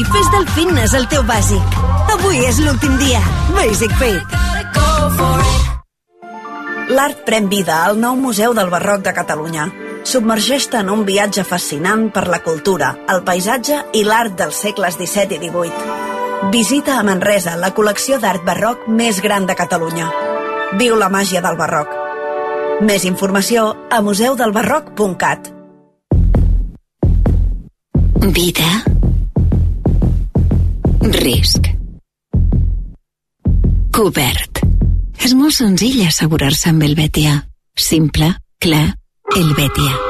I fes del fitness el teu bàsic. Avui és l'últim dia. Basic Fit. L'art pren vida al nou Museu del Barroc de Catalunya. Submergeix-te en un viatge fascinant per la cultura, el paisatge i l'art dels segles XVII i XVIII. Visita a Manresa la col·lecció d'art barroc més gran de Catalunya. Viu la màgia del barroc. Més informació a museudelbarroc.cat. Vida. Risc. Cobert. És molt senzill assegurar-se amb el Betia. Simple, clar, el Betia.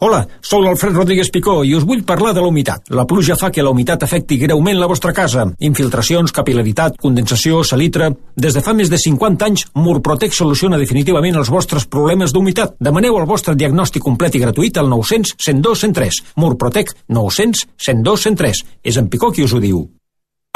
Hola, sóc l'Alfred Rodríguez Picó i us vull parlar de la humitat. La pluja fa que la humitat afecti greument la vostra casa. Infiltracions, capilaritat, condensació, salitre... Des de fa més de 50 anys, Murprotec soluciona definitivament els vostres problemes d'humitat. Demaneu el vostre diagnòstic complet i gratuït al 900 102 103. Murprotec 900 102 103. És en Picó qui us ho diu.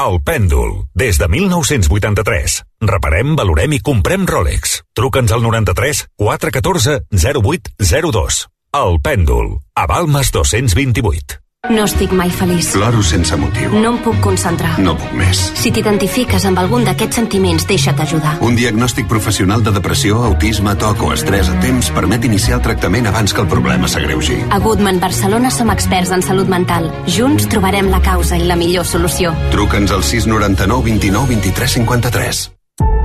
El Pèndol, des de 1983. Reparem, valorem i comprem Rolex. Truca'ns al 93 414 0802. El Pèndol, a Balmes 228. No estic mai feliç. Ploro sense motiu. No em puc concentrar. No puc més. Si t'identifiques amb algun d'aquests sentiments, deixa't ajudar. Un diagnòstic professional de depressió, autisme, toc o estrès a temps permet iniciar el tractament abans que el problema s'agreugi. A Goodman Barcelona som experts en salut mental. Junts trobarem la causa i la millor solució. Truca'ns al 699 29 23 53.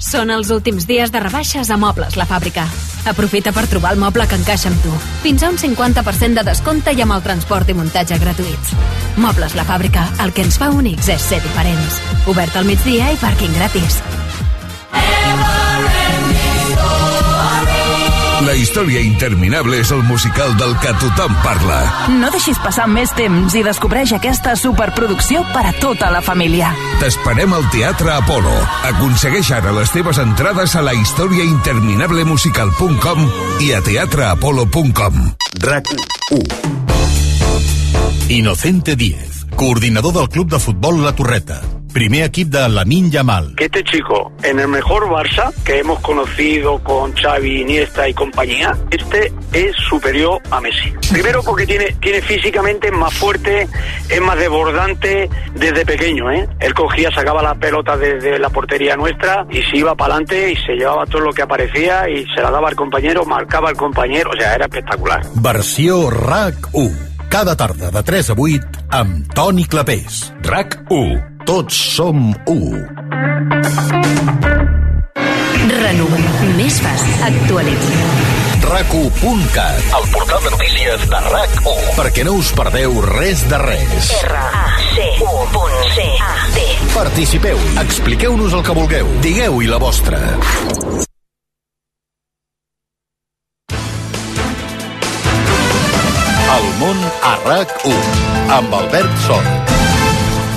Són els últims dies de rebaixes a Mobles La Fàbrica. Aprofita per trobar el moble que encaixa amb tu. Fins a un 50% de descompte i amb el transport i muntatge gratuïts. Mobles La Fàbrica, el que ens fa únics és ser diferents. Obert al migdia i pàrquing gratis. La història interminable és el musical del que tothom parla. No deixis passar més temps i descobreix aquesta superproducció per a tota la família. T'esperem al Teatre Apolo. Aconsegueix ara les teves entrades a la historiainterminablemusical.com i a teatreapolo.com. RAC 1 Inocente Díez, coordinador del Club de Futbol La Torreta. Primer equip de Lamin Yamal. que este chico, en el mejor Barça que hemos conocido con Xavi, Iniesta y compañía, este es superior a Messi. Primero porque tiene, tiene físicamente más fuerte, es más desbordante desde pequeño, ¿eh? Él cogía, sacaba la pelota desde la portería nuestra y se iba para adelante y se llevaba todo lo que aparecía y se la daba al compañero, marcaba al compañero, o sea, era espectacular. Versió RAC 1. Cada tarda de 3 a 8 amb Toni Clapés. RAC 1. Tots som 1. Renova. Més fàcil. Actualitza. RAC1.cat El portal de notícies de RAC1 Perquè no us perdeu res de res R-A-C-U.C-A-T Participeu, expliqueu-nos el que vulgueu Digueu-hi la vostra El món a RAC1 amb Albert Sol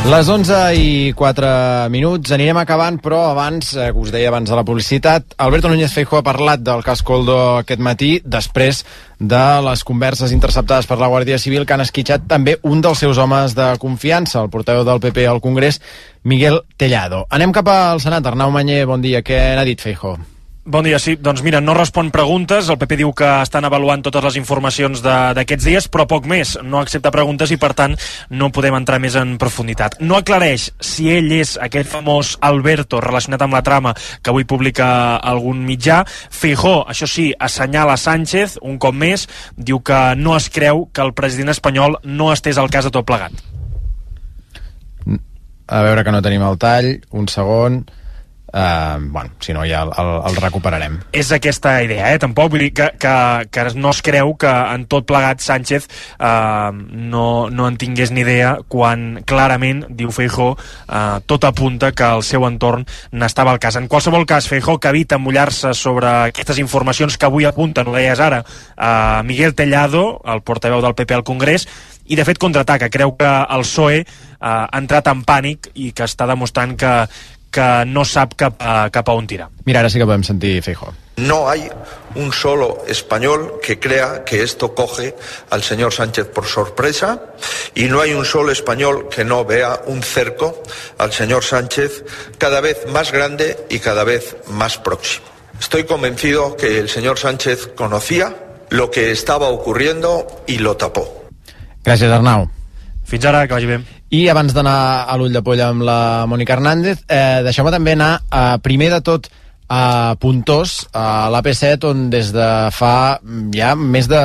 Les 11 i 4 minuts, anirem acabant, però abans, eh, us deia abans de la publicitat, Alberto Núñez Feijóo ha parlat del cas Coldo aquest matí, després de les converses interceptades per la Guàrdia Civil que han esquitxat també un dels seus homes de confiança, el portaveu del PP al Congrés, Miguel Tellado. Anem cap al Senat. Arnau Manyer, bon dia. Què n'ha dit Feijóo? Bon dia, sí. Doncs mira, no respon preguntes. El PP diu que estan avaluant totes les informacions d'aquests dies, però poc més. No accepta preguntes i, per tant, no podem entrar més en profunditat. No aclareix si ell és aquest famós Alberto relacionat amb la trama que avui publica algun mitjà. Feijó, això sí, assenyala Sánchez, un cop més, diu que no es creu que el president espanyol no estés al cas de tot plegat. A veure que no tenim el tall, un segon. Eh, bueno, si no ja el, el, el recuperarem. És aquesta idea, eh? Tampoc vull dir que, que, que no es creu que en tot plegat Sánchez eh, no, no en tingués ni idea quan clarament, diu Feijó, eh, tot apunta que el seu entorn n'estava al cas. En qualsevol cas, Feijó que evita mullar-se sobre aquestes informacions que avui apunten, ho deies ara, eh, Miguel Tellado, el portaveu del PP al Congrés, i de fet contraataca, creu que el PSOE eh, ha entrat en pànic i que està demostrant que, que no sap cap, a, cap a on tirar. Mira, ara sí que podem sentir Feijó. No hay un solo español que crea que esto coge al señor Sánchez por sorpresa y no hay un solo español que no vea un cerco al señor Sánchez cada vez más grande y cada vez más próximo. Estoy convencido que el señor Sánchez conocía lo que estaba ocurriendo y lo tapó. Gràcies, Arnau. Fins ara, que vagi bé. I abans d'anar a l'ull de polla amb la Mònica Hernández, eh, deixeu-me també anar a, primer de tot a Puntós, a l'AP7, on des de fa ja més de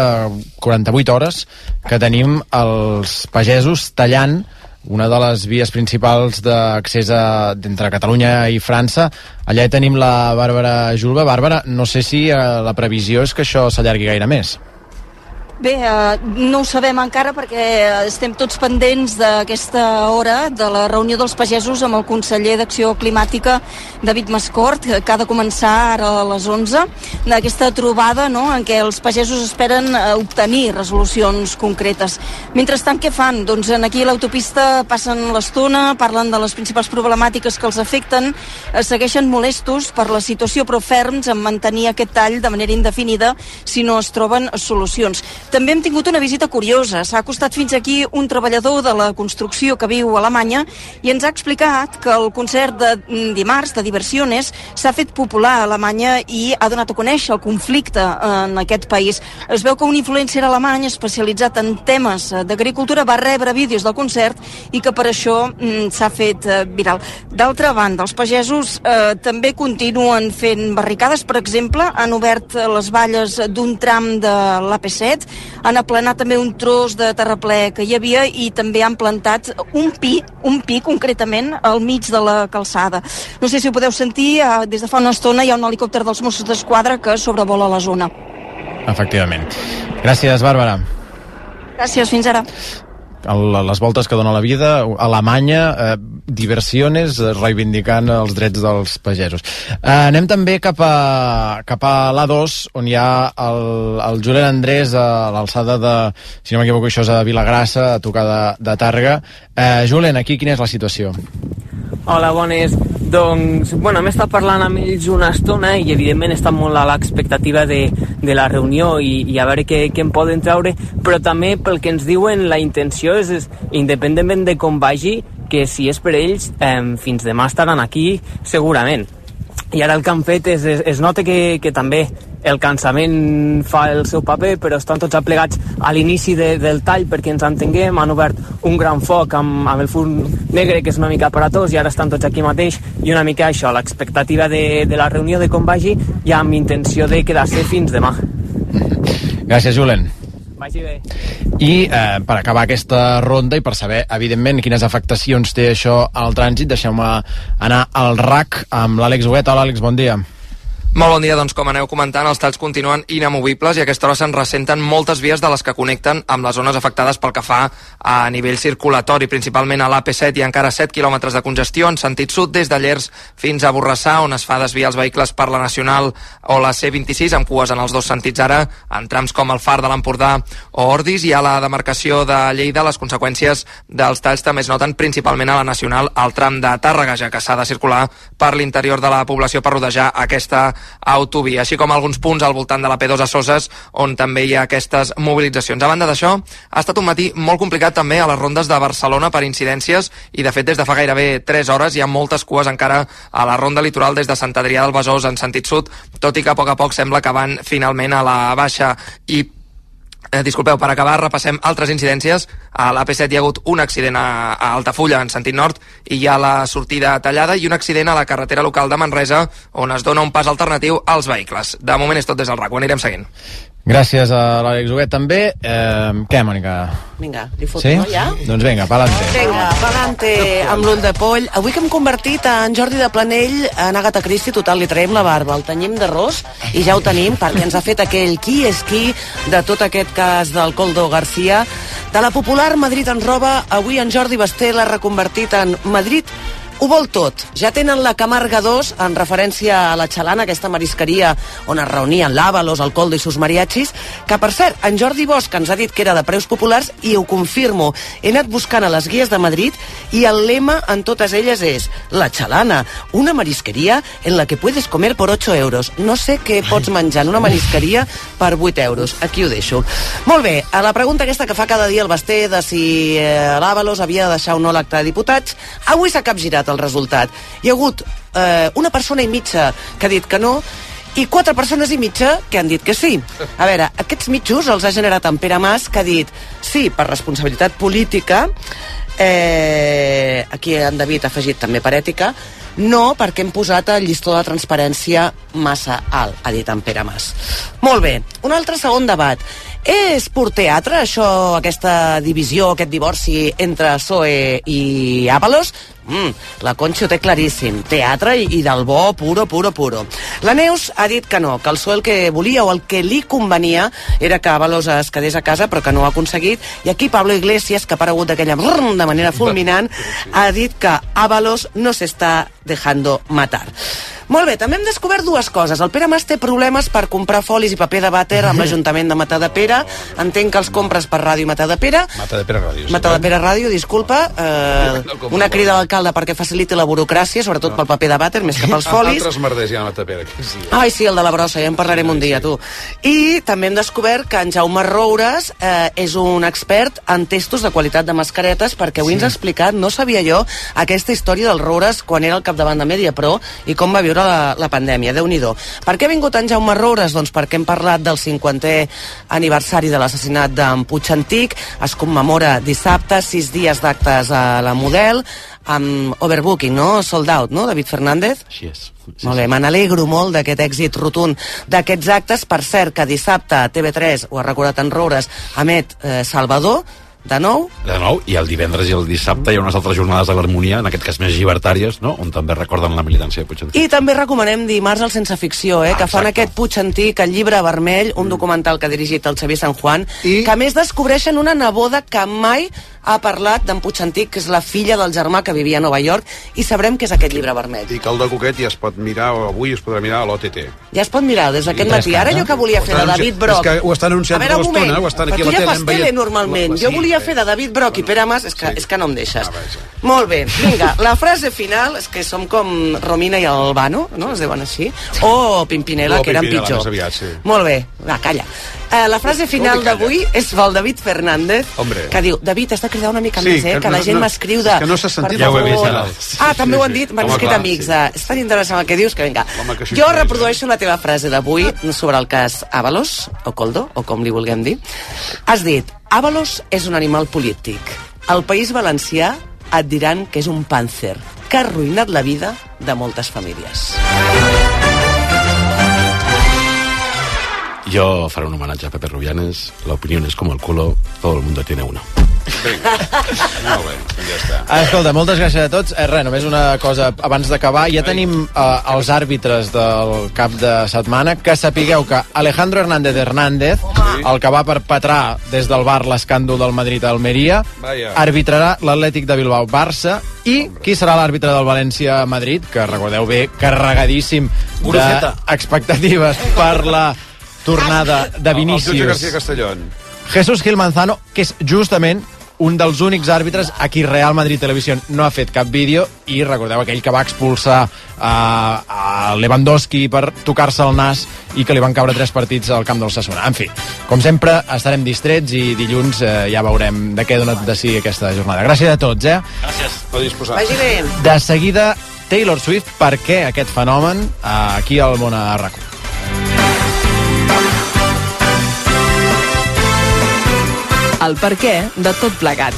48 hores que tenim els pagesos tallant una de les vies principals d'accés entre Catalunya i França. Allà hi tenim la Bàrbara Julba. Bàrbara, no sé si eh, la previsió és que això s'allargui gaire més. Bé, eh, no ho sabem encara perquè estem tots pendents d'aquesta hora de la reunió dels pagesos amb el conseller d'Acció Climàtica, David Mascort, que ha de començar ara a les 11, d'aquesta trobada no, en què els pagesos esperen eh, obtenir resolucions concretes. Mentrestant, què fan? Doncs aquí a l'autopista passen l'estona, parlen de les principals problemàtiques que els afecten, eh, segueixen molestos per la situació però ferms en mantenir aquest tall de manera indefinida si no es troben solucions. També hem tingut una visita curiosa. S'ha acostat fins aquí un treballador de la construcció que viu a Alemanya i ens ha explicat que el concert de dimarts, de Diversiones, s'ha fet popular a Alemanya i ha donat a conèixer el conflicte en aquest país. Es veu que un influencer alemany especialitzat en temes d'agricultura va rebre vídeos del concert i que per això mm, s'ha fet eh, viral. D'altra banda, els pagesos eh, també continuen fent barricades. Per exemple, han obert les valles d'un tram de l'AP7 han aplanat també un tros de terraplè que hi havia i també han plantat un pi, un pi concretament al mig de la calçada. No sé si ho podeu sentir, eh, des de fa una estona hi ha un helicòpter dels Mossos d'Esquadra que sobrevola la zona. Efectivament. Gràcies, Bàrbara. Gràcies, fins ara les voltes que dona la vida, Alemanya, eh, diversiones, eh, reivindicant els drets dels pagesos. Eh, anem també cap a, cap a l'A2, on hi ha el, el Julen Andrés a l'alçada de, si no m'equivoco, això és a Vilagrassa, a tocar de, de Tàrrega. Eh, Julen, aquí quina és la situació? Hola, bones. Doncs, bueno, hem estat parlant amb ells una estona i evidentment estan molt a l'expectativa de, de la reunió i, i a veure què, què en poden treure, però també pel que ens diuen la intenció és, és independentment de com vagi, que si és per ells, eh, fins demà estaran aquí segurament. I ara el que han fet és, es, es nota que, que també el cansament fa el seu paper, però estan tots aplegats a l'inici de, del tall perquè ens entenguem, han obert un gran foc amb, amb el fum negre que és una mica aparatós i ara estan tots aquí mateix i una mica això, l'expectativa de, de la reunió de com vagi i amb intenció de quedar-se fins demà. Gràcies, Julen. Vagi bé. I eh, per acabar aquesta ronda i per saber, evidentment, quines afectacions té això al trànsit, deixeu-me anar al RAC amb l'Àlex Huguet. Hola, Àlex, bon dia. Molt bon dia, doncs com aneu comentant, els talls continuen inamovibles i a aquesta hora se'n ressenten moltes vies de les que connecten amb les zones afectades pel que fa a nivell circulatori, principalment a l'AP7 i encara 7 quilòmetres de congestió en sentit sud des de Llers fins a Borrassà, on es fa desviar els vehicles per la Nacional o la C26 amb cues en els dos sentits ara, en trams com el Far de l'Empordà o Ordis i a la demarcació de Lleida les conseqüències dels talls també es noten principalment a la Nacional al tram de Tàrrega, ja que s'ha de circular per l'interior de la població per rodejar aquesta autovia, així com alguns punts al voltant de la P2 a Soses, on també hi ha aquestes mobilitzacions. A banda d'això, ha estat un matí molt complicat també a les rondes de Barcelona per incidències i, de fet, des de fa gairebé 3 hores hi ha moltes cues encara a la ronda litoral des de Sant Adrià del Besòs en sentit sud, tot i que a poc a poc sembla que van finalment a la baixa i Eh, disculpeu, per acabar repassem altres incidències. A l'AP7 hi ha hagut un accident a, a Altafulla, en sentit nord, i hi ha la sortida tallada i un accident a la carretera local de Manresa, on es dona un pas alternatiu als vehicles. De moment és tot des del RAC, ho anirem seguint. Gràcies a l'Àlex Huguet també. Eh, què, Mònica? Vinga, li foto, Sí? ja? Doncs vinga, pa'lante. Vinga, pa'lante, amb l'ull de poll. Avui que hem convertit en Jordi de Planell en Agatha Christie, total, li traiem la barba, el tenyim d'arròs, i ja ho tenim, perquè ens ha fet aquell qui és qui de tot aquest cas del Coldo Garcia. De la popular Madrid en roba, avui en Jordi Basté l'ha reconvertit en Madrid ho vol tot. Ja tenen la Camarga 2 en referència a la Xalana, aquesta marisqueria on es reunien l'Àvalos, el Coldo i sus mariachis, que per cert, en Jordi Bosch ens ha dit que era de preus populars i ho confirmo. He anat buscant a les guies de Madrid i el lema en totes elles és La Xalana, una marisqueria en la que puedes comer por 8 euros. No sé què pots menjar en una marisqueria per 8 euros. Aquí ho deixo. Molt bé, a la pregunta aquesta que fa cada dia el Basté de si eh, havia de deixar o no l'acte de diputats, avui s'ha capgirat el resultat. Hi ha hagut eh, una persona i mitja que ha dit que no i quatre persones i mitja que han dit que sí. A veure, aquests mitjos els ha generat en Pere Mas, que ha dit sí per responsabilitat política, eh, aquí en David ha afegit també per ètica, no perquè hem posat el llistó de transparència massa alt, ha dit en Pere Mas. Molt bé, un altre segon debat. És pur teatre, això, aquesta divisió, aquest divorci entre PSOE i Ábalos? Mm, la Concha ho té claríssim. Teatre i, i del bo, puro, puro, puro. La Neus ha dit que no, que el PSOE el que volia o el que li convenia era que Ábalos es quedés a casa, però que no ho ha aconseguit. I aquí Pablo Iglesias, que ha aparegut d'aquella de manera fulminant, ha dit que Ábalos no s'està dejando matar. Molt bé, també hem descobert dues coses. El Pere Mas té problemes per comprar folis i paper de vàter amb l'Ajuntament de Matadepera. Entenc que els compres per Ràdio Matadepera. Mata de Pere Ràdio. Matadepera Ràdio, disculpa. Eh, una crida a l'alcalde perquè faciliti la burocràcia, sobretot pel paper de vàter, més que pels folis. Altres merders hi ha a Mata Pere. que Sí. Ai, sí, el de la brossa, ja en parlarem un dia, tu. I també hem descobert que en Jaume Roures eh, és un expert en testos de qualitat de mascaretes, perquè avui ens ha explicat, no sabia jo, aquesta història del Roures quan era al capdavant de Mediapro i com va viure la, la pandèmia, déu nhi Per què ha vingut en Jaume Roures? Doncs perquè hem parlat del 50è aniversari de l'assassinat d'en Puig Antic, es commemora dissabte, sis dies d'actes a la Model, amb overbooking, no? Sold out, no, David Fernández? Així és. Sí, molt bé, me n'alegro molt d'aquest èxit rotund d'aquests actes. Per cert, que dissabte TV3, ho ha recordat en Roures, emet eh, Salvador, de nou, De nou, i el divendres i el dissabte hi ha unes altres jornades de l'harmonia, en aquest cas més llibertàries, no? on també recorden la militància de Puigdemont. I també recomanem dimarts al Sense Ficció, eh, que fan aquest Puig Antic, el llibre vermell, un documental que ha dirigit el Xavier San Juan, I... que més descobreixen una neboda que mai ha parlat d'en Puig Antic, que és la filla del germà que vivia a Nova York, i sabrem què és aquest llibre vermell. I que el de Coquet ja es pot mirar, o avui es podrà mirar a l'OTT. Ja es pot mirar des d'aquest matí. Ara jo que volia fer de David anunciant- Broc... és que ho estan anunciant tota l'estona, ho estan aquí a tu la ja tele, veiem- tele normalment. Jo sí, volia fer de David Broc i Pere Mas, és que, és que no em deixes. Molt bé, vinga, la frase final és que som com Romina i Albano, no? Es diuen així? O Pimpinela, O que eren pitjor. aviat, sí. Molt bé, va, calla. Eh, la frase final d'avui és pel David Fernández, Hombre. que diu, David, has de cridar una mica Sí, més, eh? que Que, la no- gent no- m'escriu de... que no s'ha sentit. Ja ho he vist, ara. Ah, també Sí, ho han dit? M'han escrit clar, amics. sí. eh? És tan interessant el que dius que vinga. Home, que sí, jo reprodueixo la teva frase d'avui sobre el cas Ábalos, o Coldo, o com li vulguem dir. Has dit, Ábalos és un animal polític. Al País Valencià et diran que és un pàncer que ha arruïnat la vida de moltes famílies. Yo faré un homenaje a Pepe Rubianes. La opinión es como el culo, todo el mundo tiene uno. Molt bé, ja està. Ah, escolta, moltes gràcies a tots. Eh, res, només una cosa abans d'acabar. Ja tenim eh, els àrbitres del cap de setmana. Que sapigueu que Alejandro Hernández Hernández, el que va perpetrar des del bar l'escàndol del Madrid-Almeria, Vaja. arbitrarà l'Atlètic de Bilbao-Barça i qui serà l'àrbitre del València-Madrid, que recordeu bé, carregadíssim d'expectatives per la tornada de El jutge Vinícius. García Castellón. Jesús Gil Manzano, que és justament un dels únics àrbitres a qui Real Madrid Televisió no ha fet cap vídeo i recordeu aquell que va expulsar a, a Lewandowski per tocar-se el nas i que li van caure tres partits al camp del Sassona. En fi, com sempre, estarem distrets i dilluns eh, ja veurem de què ha donat de si aquesta jornada. Gràcies a tots, eh? Gràcies. A disposar. Vagi bé. De seguida, Taylor Swift, per què aquest fenomen eh, aquí al món a RAC1. El per què de tot plegat.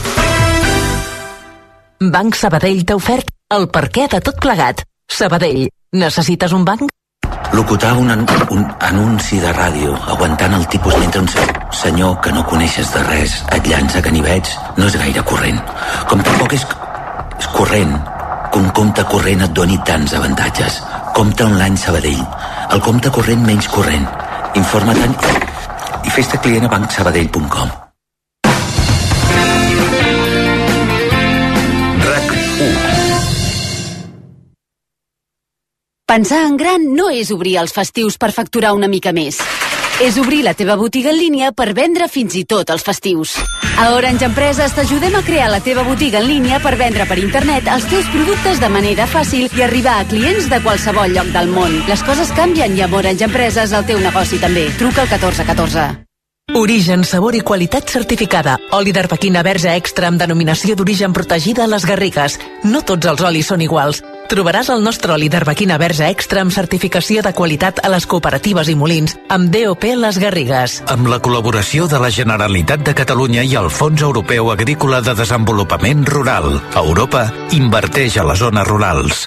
Banc Sabadell t'ha ofert el per què de tot plegat. Sabadell, necessites un banc? locutar un, an un anunci de ràdio aguantant el tipus mentre un se senyor que no coneixes de res et llança ganivets no és gaire corrent. Com tampoc és, és corrent que un compte corrent et doni tants avantatges. Compte online Sabadell. El compte corrent menys corrent. Informa-te'n i, i fes-te client a bancsabadell.com. Pensar en gran no és obrir els festius per facturar una mica més. És obrir la teva botiga en línia per vendre fins i tot els festius. A Orange Empreses t'ajudem a crear la teva botiga en línia per vendre per internet els teus productes de manera fàcil i arribar a clients de qualsevol lloc del món. Les coses canvien i amb Orange Empreses el teu negoci també. Truca al 1414. Origen, sabor i qualitat certificada. Oli d'arbequina verge extra amb denominació d'origen protegida a les Garrigues. No tots els olis són iguals. Trobaràs el nostre oli d'arbequina verge extra amb certificació de qualitat a les cooperatives i molins amb DOP Les Garrigues. Amb la col·laboració de la Generalitat de Catalunya i el Fons Europeu Agrícola de Desenvolupament Rural. Europa inverteix a les zones rurals.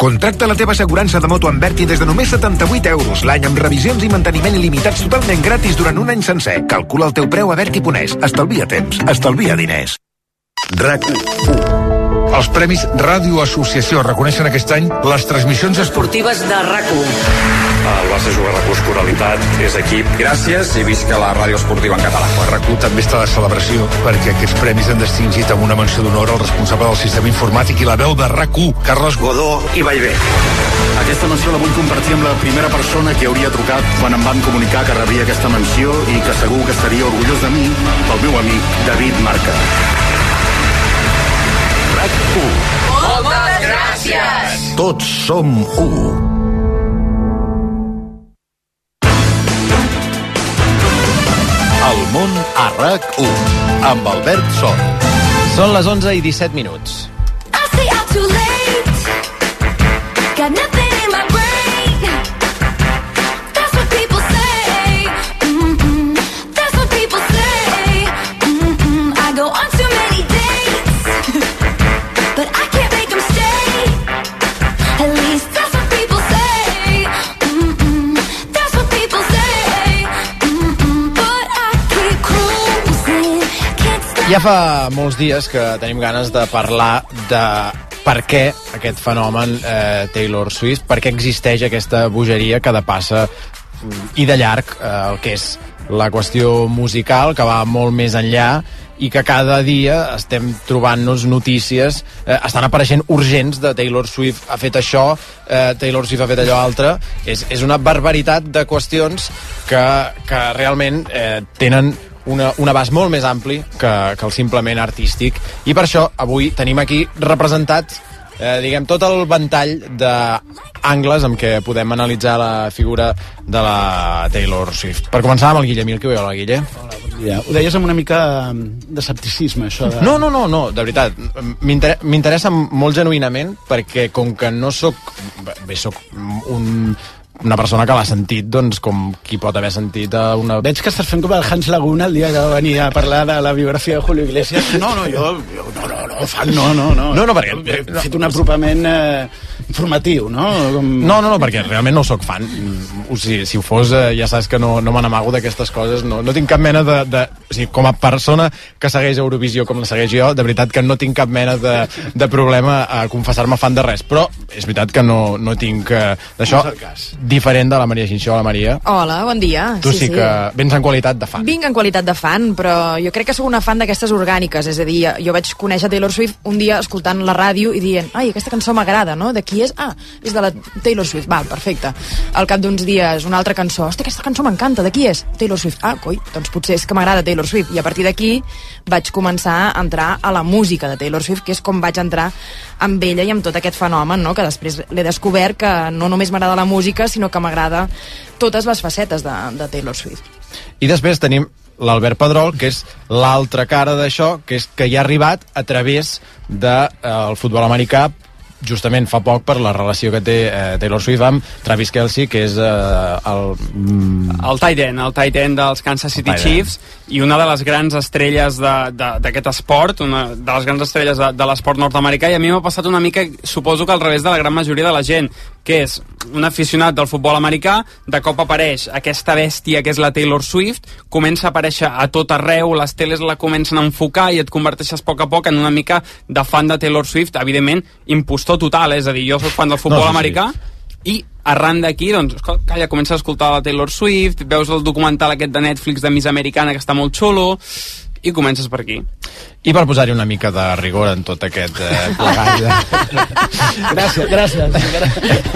Contracta la teva assegurança de moto amb Berti des de només 78 euros l'any amb revisions i manteniment il·limitats totalment gratis durant un any sencer. Calcula el teu preu a Berti.es. Estalvia temps. Estalvia diners. RAC 1 els Premis Ràdio Associació reconeixen aquest any les transmissions esportives de RAC1. El vas jugar la coralitat, és equip. Gràcies i visca la ràdio esportiva en català. El RAC1 també està de celebració perquè aquests premis han distingit amb una menció d'honor el responsable del sistema informàtic i la veu de RAC1, Carles Godó i Vallbé. Aquesta menció la vull compartir amb la primera persona que hauria trucat quan em van comunicar que rebia aquesta menció i que segur que estaria orgullós de mi, pel meu amic David Marca. RAC 1. Moltes gràcies! Tots som 1. Món a RAC1 amb Albert Sol. Són les 11 i 17 minuts. I say I'm too late. Got nothing Ja fa molts dies que tenim ganes de parlar de per què aquest fenomen eh, Taylor Swift, per què existeix aquesta bogeria que depassa mm, i de llarg eh, el que és la qüestió musical, que va molt més enllà i que cada dia estem trobant-nos notícies, eh, estan apareixent urgents de Taylor Swift ha fet això, eh, Taylor Swift ha fet allò altre. És, és una barbaritat de qüestions que, que realment eh, tenen una, un abast molt més ampli que, que el simplement artístic i per això avui tenim aquí representats eh, diguem, tot el ventall d'angles amb què podem analitzar la figura de la Taylor Swift. Per començar amb el Guille Milky. Hola, Guille. Hola, bon dia. Ho deies amb una mica de escepticisme, això de... No, no, no, no, de veritat. M'inter- M'interessa molt genuïnament perquè com que no sóc... Bé, sóc un una persona que l'ha sentit, doncs, com qui pot haver sentit a una... Veig que estàs fent com el Hans Laguna el dia que va venir a parlar de la biografia de Julio Iglesias. No, no, jo... jo no, no, no, fan, no, no, no. No, no, perquè- He fet un apropament eh, informatiu, no? Com... No, no, no, perquè realment no sóc fan. Mm, O sigui, si ho fos, eh, ja saps que no, no me n'amago d'aquestes coses. No, no tinc cap mena de, de... O sigui, com a persona que segueix Eurovisió com la segueix jo, de veritat que no tinc cap mena de, de problema a confessar-me fan de res. Però és veritat que no, no tinc eh, d'això diferent de la Maria Xinxó. La Maria, Hola, bon dia. tu sí, que vens en qualitat de fan. Vinc en qualitat de fan, però jo crec que sóc una fan d'aquestes orgàniques, és a dir, jo vaig conèixer Taylor Swift un dia escoltant la ràdio i dient, ai, aquesta cançó m'agrada, no? De és? Ah, és de la Taylor Swift, val, perfecte. Al cap d'uns dies, una altra cançó, hosti, aquesta cançó m'encanta, de qui és? Taylor Swift. Ah, coi, doncs potser és que m'agrada Taylor Swift. I a partir d'aquí vaig començar a entrar a la música de Taylor Swift, que és com vaig entrar amb ella i amb tot aquest fenomen, no? que després l'he descobert que no només m'agrada la música, sinó que m'agrada totes les facetes de, de Taylor Swift. I després tenim l'Albert Pedrol, que és l'altra cara d'això, que és que hi ha arribat a través del de, eh, el futbol americà justament fa poc per la relació que té eh, Taylor Swift amb Travis Kelsey, que és eh, el... Mm, El tight end, el tight end dels Kansas City. Chiefs i una de les grans estrelles d'aquest esport, una de les grans estrelles de, de l'esport nord-americà i a mi m'ha passat una mica, suposo que al revés de la gran majoria de la gent, que és un aficionat del futbol americà, de cop apareix aquesta bèstia que és la Taylor Swift, comença a aparèixer a tot arreu, les teles la comencen a enfocar i et converteixes a poc a poc en una mica de fan de Taylor Swift, evidentment impostor total, és a dir, jo sóc fan del futbol No, sí, sí. americà i arran d'aquí, doncs, calla, comences a escoltar la Taylor Swift, veus el documental aquest de Netflix de Miss Americana que està molt xulo, i comences per aquí. I per posar-hi una mica de rigor en tot aquest eh, plegat. Gràcies, gràcies.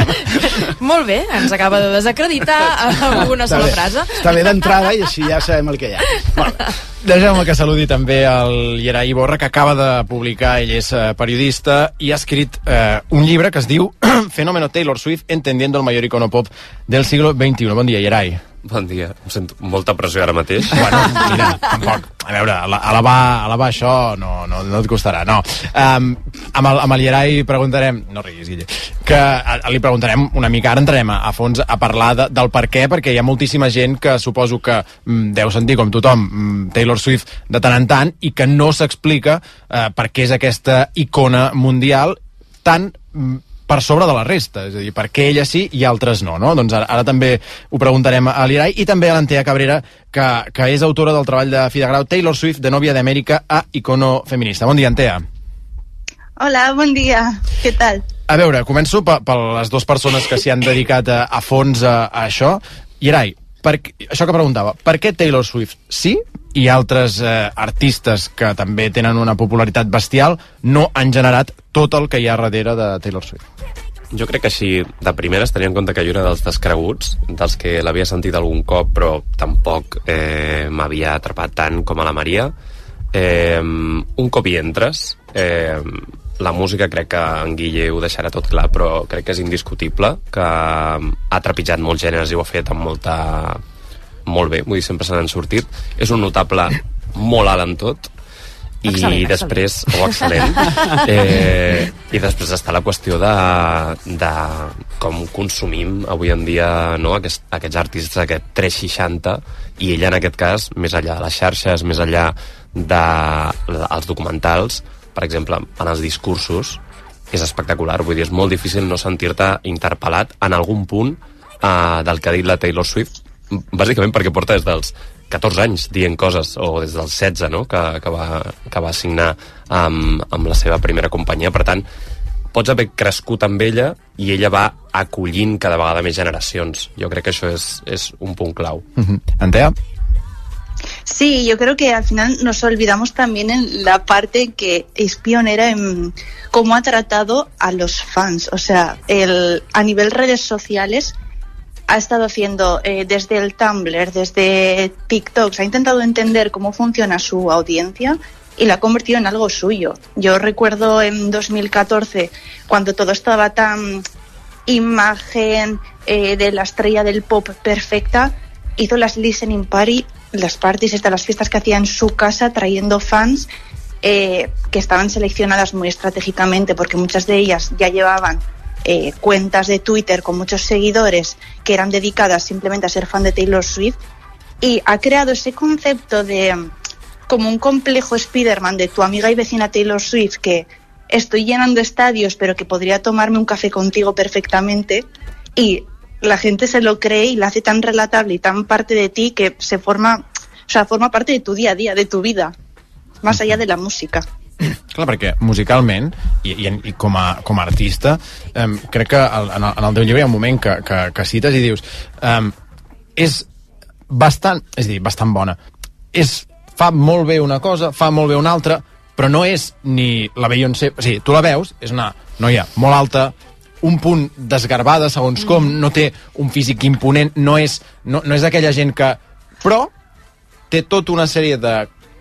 Molt bé, ens acaba de desacreditar amb una sola bé. frase. Està bé d'entrada i així ja sabem el que hi ha. Deixeu-me que saludi també el Yeray Iborra, que acaba de publicar, ell és eh, periodista, i ha escrit eh, un llibre que es diu Fenómeno Taylor Swift, entendiendo el mayor icono pop del siglo XXI. Bon dia, Yeray. Bon dia. Em sento molta pressió ara mateix. Bueno, mira, tampoc. A veure, ala- alabar, alabar això no, no, no et costarà, no. Um, amb, el, amb el Yeray preguntarem... No riguis, Guille. Que a, li preguntarem una mica, ara entrarem a, a fons a parlar de, del per què, perquè hi ha moltíssima gent que suposo que mm, deu sentir, com tothom, mm, Taylor Swift de tant en tant, i que no s'explica eh, per què és aquesta icona mundial tan mm, per sobre de la resta, és a dir, per què ella sí i altres no, no? Doncs ara, ara també ho preguntarem a l'Irai i també a l'Antea Cabrera, que, que és autora del treball de fi de grau Taylor Swift, de nòvia d'Amèrica a icono feminista. Bon dia, Antea. Hola, bon dia. Què tal? A veure, començo per, per les dues persones que s'hi han dedicat a, a fons a, a això. Irai, per, això que preguntava, per què Taylor Swift sí i altres eh, artistes que també tenen una popularitat bestial no han generat tot el que hi ha darrere de Taylor Swift? Jo crec que així, de primeres, tenia en compte que jo era dels descreguts, dels que l'havia sentit algun cop, però tampoc eh, m'havia atrapat tant com a la Maria. Eh, un cop hi entres, eh, la música crec que en Guille ho deixarà tot clar, però crec que és indiscutible, que ha trepitjat molts gèneres i ho ha fet amb molta... molt bé, vull dir, sempre se n'han sortit. És un notable molt alt en tot, i Excel·lent, després, o excel·lent eh, i després està la qüestió de, de com consumim avui en dia no, aquest, aquests artistes, aquest 360 i ella en aquest cas, més enllà de les xarxes més enllà dels documentals per exemple, en els discursos és espectacular, vull dir, és molt difícil no sentir-te interpel·lat en algun punt eh, del que ha dit la Taylor Swift bàsicament perquè porta des dels 14 anys dient coses, o des dels 16 no? que, que, va, que va signar amb, amb la seva primera companyia per tant, pots haver crescut amb ella i ella va acollint cada vegada més generacions jo crec que això és, és un punt clau Uh -huh. Antea? Sí, yo creo que al final nos olvidamos también en la parte que es pionera en cómo ha tratado a los fans. O sea, el, a nivel redes sociales ha estado haciendo eh, desde el Tumblr, desde TikTok, ha intentado entender cómo funciona su audiencia y la ha convertido en algo suyo. Yo recuerdo en 2014, cuando todo estaba tan imagen eh, de la estrella del pop perfecta, hizo las listening party, las parties, estas, las fiestas que hacía en su casa trayendo fans eh, que estaban seleccionadas muy estratégicamente porque muchas de ellas ya llevaban eh, cuentas de Twitter con muchos seguidores que eran dedicadas simplemente a ser fan de Taylor Swift y ha creado ese concepto de mm, como un complejo Spider-Man de tu amiga y vecina Taylor Swift que estoy llenando estadios, pero que podría tomarme un café contigo perfectamente y la gente se lo cree y la hace tan relatable y tan parte de ti que se forma, o sea, forma parte de tu día a día, de tu vida, más allá de la música. Clar, perquè musicalment i, i, i com, a, com a artista um, crec que al- en el, en el teu llibre hi ha un moment que, que, que cites i dius um, és bastant, és dir, bastant bona. És, fa molt bé una cosa, fa molt bé una altra però no és ni la Beyoncé o sigui, tu la veus, és una noia molt alta un punt desgarbada segons com, no té un físic imponent no és, no, no és aquella gent que però té tota una sèrie de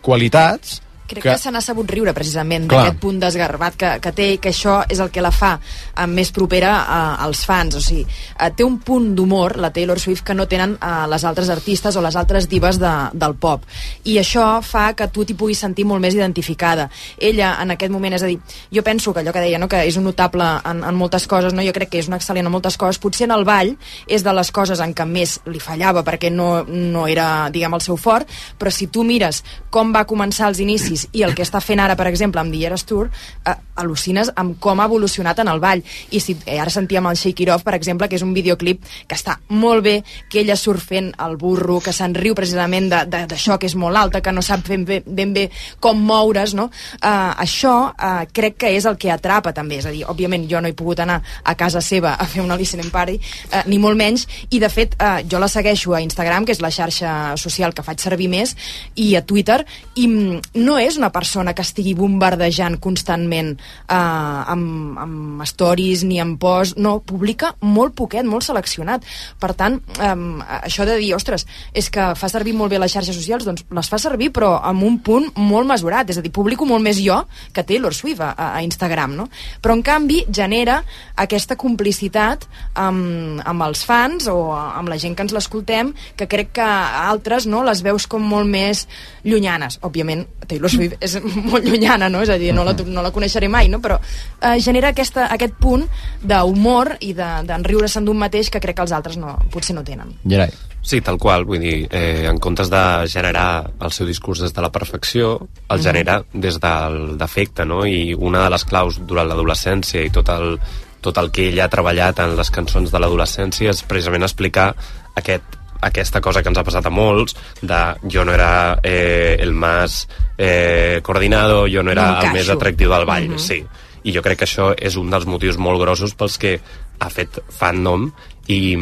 qualitats Crec que, que se n'ha sabut riure precisament d'aquest punt desgarbat que, que té i que això és el que la fa eh, més propera a, als fans. O sigui, eh, té un punt d'humor la Taylor Swift que no tenen eh, les altres artistes o les altres divas de, del pop. I això fa que tu t'hi puguis sentir molt més identificada. Ella en aquest moment, és a dir, jo penso que allò que deia no, que és un notable en, en moltes coses no? jo crec que és un excel·lent en moltes coses. Potser en el ball és de les coses en què més li fallava perquè no, no era diguem el seu fort. Però si tu mires com va començar els inicis i el que està fent ara, per exemple, amb The Eras Tour, eh, al·lucines amb com ha evolucionat en el ball. I si eh, ara sentíem el Shake It Off, per exemple, que és un videoclip que està molt bé, que ella surt fent el burro, que se'n riu precisament d'això que és molt alta, que no sap ben bé, ben bé com moure's, no? Eh, això eh, crec que és el que atrapa també, és a dir, òbviament jo no he pogut anar a casa seva a fer una listening party, eh, ni molt menys, i de fet eh, jo la segueixo a Instagram, que és la xarxa social que faig servir més, i a Twitter, i mm, no una persona que estigui bombardejant constantment eh, amb, amb stories ni amb posts, no, publica molt poquet, molt seleccionat. Per tant, eh, això de dir, ostres, és que fa servir molt bé les xarxes socials, doncs les fa servir però amb un punt molt mesurat, és a dir, publico molt més jo que Taylor Swift a, a Instagram, no? Però en canvi genera aquesta complicitat amb, amb els fans o amb la gent que ens l'escoltem, que crec que altres no les veus com molt més llunyanes. Òbviament, Taylor Swift és molt llunyana, no? És a dir, no la, no la coneixeré mai, no? Però eh, genera aquesta, aquest punt d'humor i de- d'enriure-se'n d'un mateix que crec que els altres no, potser no tenen. Gerai. Sí, tal qual, vull dir, eh, en comptes de generar el seu discurs des de la perfecció, el genera des del defecte, no? I una de les claus durant l'adolescència i tot el, tot el que ell ha treballat en les cançons de l'adolescència és precisament explicar aquest, aquesta cosa que ens ha passat a molts, de jo no era eh, el més eh, coordinado, jo no era el més atractiu del ball, Mhm. sí. I jo crec que això és un dels motius molt grossos pels que ha fet fandom i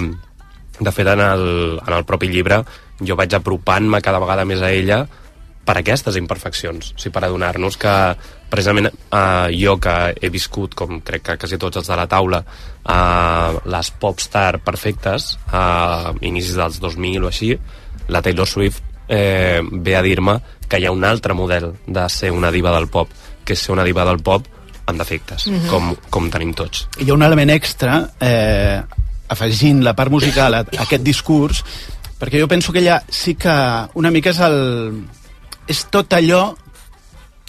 de fet en el, en el propi llibre jo vaig apropant-me cada vegada més a ella per aquestes imperfeccions, o sigui, per adonar-nos que precisament eh, jo que he viscut, com crec que quasi tots els de la taula, eh, les popstar perfectes a inicis dels 2000 o així, la Taylor Swift eh, ve a dir-me que hi ha un altre model de ser una diva del pop, que és ser una diva del pop amb defectes, Mhm. com, com tenim tots. hi ha un element extra eh, afegint la part musical a, a aquest discurs perquè jo penso que ella sí que una mica és el és tot allò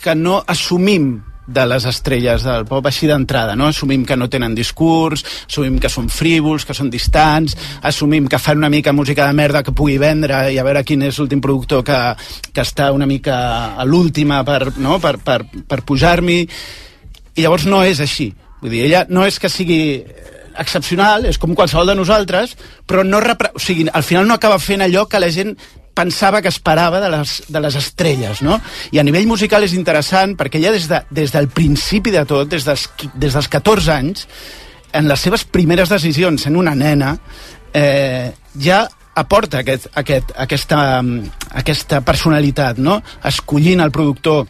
que no assumim de les estrelles del pop així d'entrada, no? Assumim que no tenen discurs, assumim que són frívols, que són distants, assumim que fan una mica música de merda que pugui vendre i a veure quin és l'últim productor que, que està una mica a l'última per, no? per, per, per pujar-m'hi i llavors no és així. Vull dir, ella no és que sigui excepcional, és com qualsevol de nosaltres, però no repre... o sigui, al final no acaba fent allò que la gent pensava que esperava de les, de les estrelles, no? I a nivell musical és interessant perquè ella des, de, des del principi de tot, des dels, des dels 14 anys, en les seves primeres decisions en una nena, eh, ja aporta aquest, aquest, aquesta, aquesta personalitat, no? Escollint el productor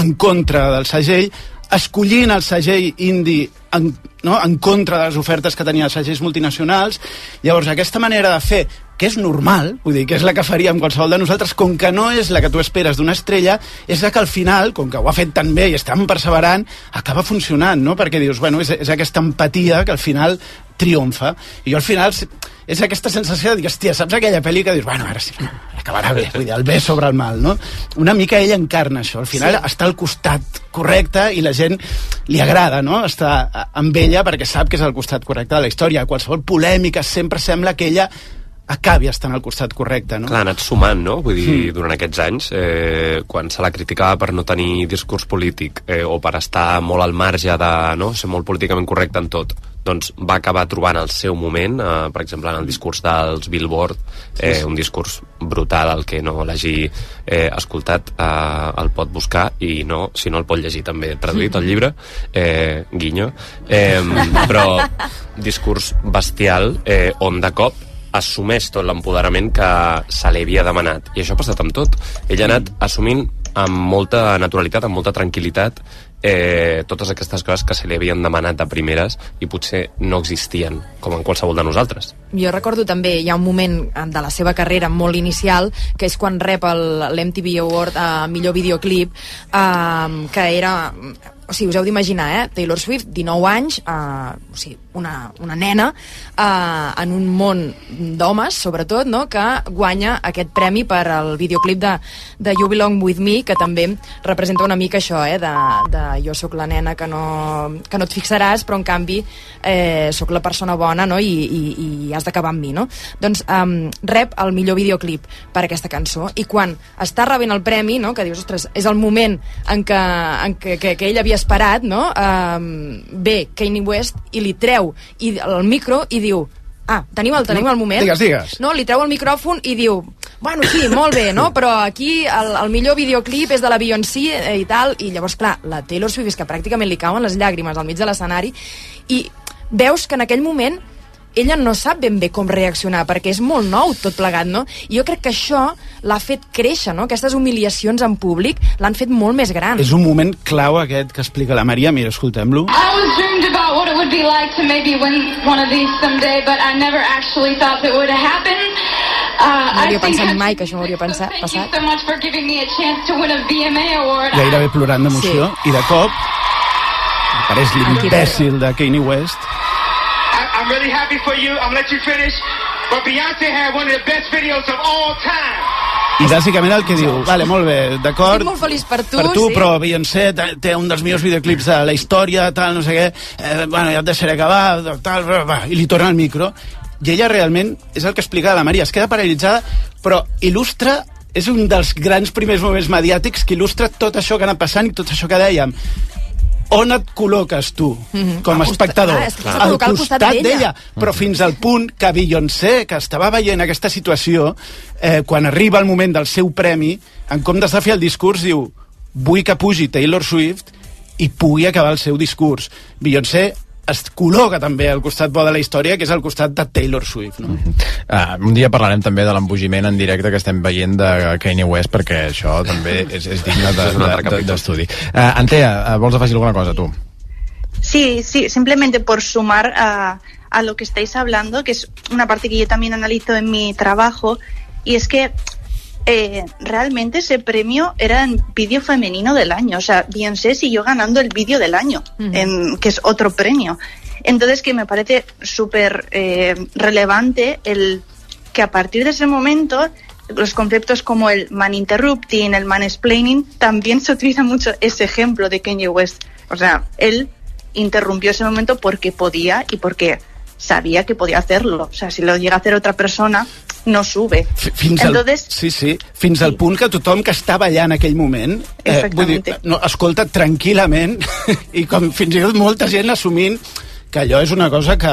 en contra del segell, escollint el segell indi en, no? en contra de les ofertes que tenien els segells multinacionals. Llavors, aquesta manera de fer, que és normal, vull dir, que és la que faríem qualsevol de nosaltres, com que no és la que tu esperes d'una estrella, és la que al final, com que ho ha fet tan bé i està tan perseverant, acaba funcionant, no? Perquè dius, bueno, és, és aquesta empatia que al final triomfa. I jo al final és aquesta sensació de dir, hòstia, saps aquella pel·li que dius, bueno, ara sí, acabarà bé, vull dir, el bé sobre el mal, no? Una mica ella encarna això, al final Sí. està al costat correcte i la gent li agrada, no?, estar amb ella perquè sap que és al costat correcte de la història. Qualsevol polèmica sempre sembla que ella acabi estant al costat correcte, no? Clar, ha anat sumant, no? Vull dir, durant aquests anys, eh, quan se la criticava per no tenir discurs polític eh, o per estar molt al marge de no, ser molt políticament correcte en tot, doncs va acabar trobant el seu moment, eh, per exemple, en el discurs dels Billboard, eh, un discurs brutal, el que no l'hagi eh, escoltat eh, el pot buscar i no, si no el pot llegir també traduït el llibre, eh, guinyo, eh, però discurs bestial eh, on de cop assumeix tot l'empoderament que se li havia demanat. I això ha passat amb tot. Ell ha anat assumint amb molta naturalitat, amb molta tranquil·litat, eh, totes aquestes coses que se li havien demanat de primeres i potser no existien, com en qualsevol de nosaltres. Jo recordo també, hi ha un moment de la seva carrera molt inicial, que és quan rep el- l'MTV Award a millor videoclip, eh, que era... O sigui, us heu d'imaginar, eh? Taylor Swift, 19 anys, eh, o sigui, una, una nena, eh, en un món d'homes, sobretot, no?, que guanya aquest premi per al videoclip de, de You Belong With Me, que també representa una mica això, eh?, de, de jo sóc la nena que no, que no et fixaràs, però en canvi eh, sóc la persona bona, no?, i, i, i has d'acabar amb mi, no? Doncs um, rep el millor videoclip per aquesta cançó, i quan està rebent el premi, no?, que dius, ostres, és el moment en què, en que, que ell havia esperat, no?, um, ve Kanye West i li treu i, el micro i diu Ah, tenim el, tenim el moment. Digues, digues. No, li treu el micròfon i diu bueno, sí, molt bé, no? Però aquí el, el millor videoclip és de la Beyoncé eh, i tal, i llavors, clar, la Taylor Swift és que pràcticament li cauen les llàgrimes al mig de l'escenari i veus que en aquell moment ella no sap ben bé com reaccionar, perquè és molt nou tot plegat, no? I jo crec que això l'ha fet créixer, no? Aquestes humiliacions en públic l'han fet molt més gran. És un moment clau aquest que explica la Maria, mira, escoltem-lo. I always dreamed about what it would be like to maybe win one of these someday, but I never actually thought that would happen. Uh, No I hauria pensat mai que això hauria pensat, passat. so gairebé plorant d'emoció, i de cop apareix l'imbècil de Kanye West I, I'm really happy for you. I'm gonna let you finish. But Beyonce had one of the best videos of all time. i bàsicament el que diu, vale, molt bé, d'acord, Estic molt feliç per tu, per tu, sí. però Beyoncé té- té un dels millors videoclips de la història, tal, no sé què, eh, bueno, ja et deixaré acabar, tal, va, va, i li torna el micro, i ella realment, és el que explica la Maria, es queda paralitzada, però il·lustra, és un dels grans primers moments mediàtics que il·lustra tot això que ha anat passant i tot això que dèiem. On et col·loques tu, Mhm. com a Al costat- espectador? ah, és que s'ha de col·locar al costat d'ella. però fins al punt que Beyoncé, que estava veient aquesta situació, eh, quan arriba el moment del seu premi, en comptes de fer el discurs, diu vull que pugi Taylor Swift i pugui acabar el seu discurs. Beyoncé es col·loca també al costat bo de la història, que és al costat de Taylor Swift. No? Uh, un dia parlarem també de l'embogiment en directe que estem veient de Kanye West perquè això també és, és digne d'estudi. De, de, capítol. d'estudi. uh, Antea, uh, vols afegir alguna cosa tu? Sí, sí, simplemente por sumar a, a lo que estáis hablando, que es una parte que yo también analizo en mi trabajo, y es que eh, realmente ese premio era en vídeo femenino del año. O sea, Beyoncé siguió ganando el vídeo del año, en- que es otro premio. Entonces, que me parece súper eh, relevante el que a partir de ese momento los conceptos como el man interrupting, el mansplaining, también se utiliza mucho ese ejemplo de Kanye West. O sea, él interrumpió ese momento porque podía y porque sabía que podía hacerlo. O sea, si lo llega a hacer otra persona, no sube. Fins al, Entonces, sí, sí, fins al punt que tothom que està ballant en aquell moment eh, vull dir, no, escolta tranquil·lament i com fins i tot molta gent assumint que allò és una cosa que,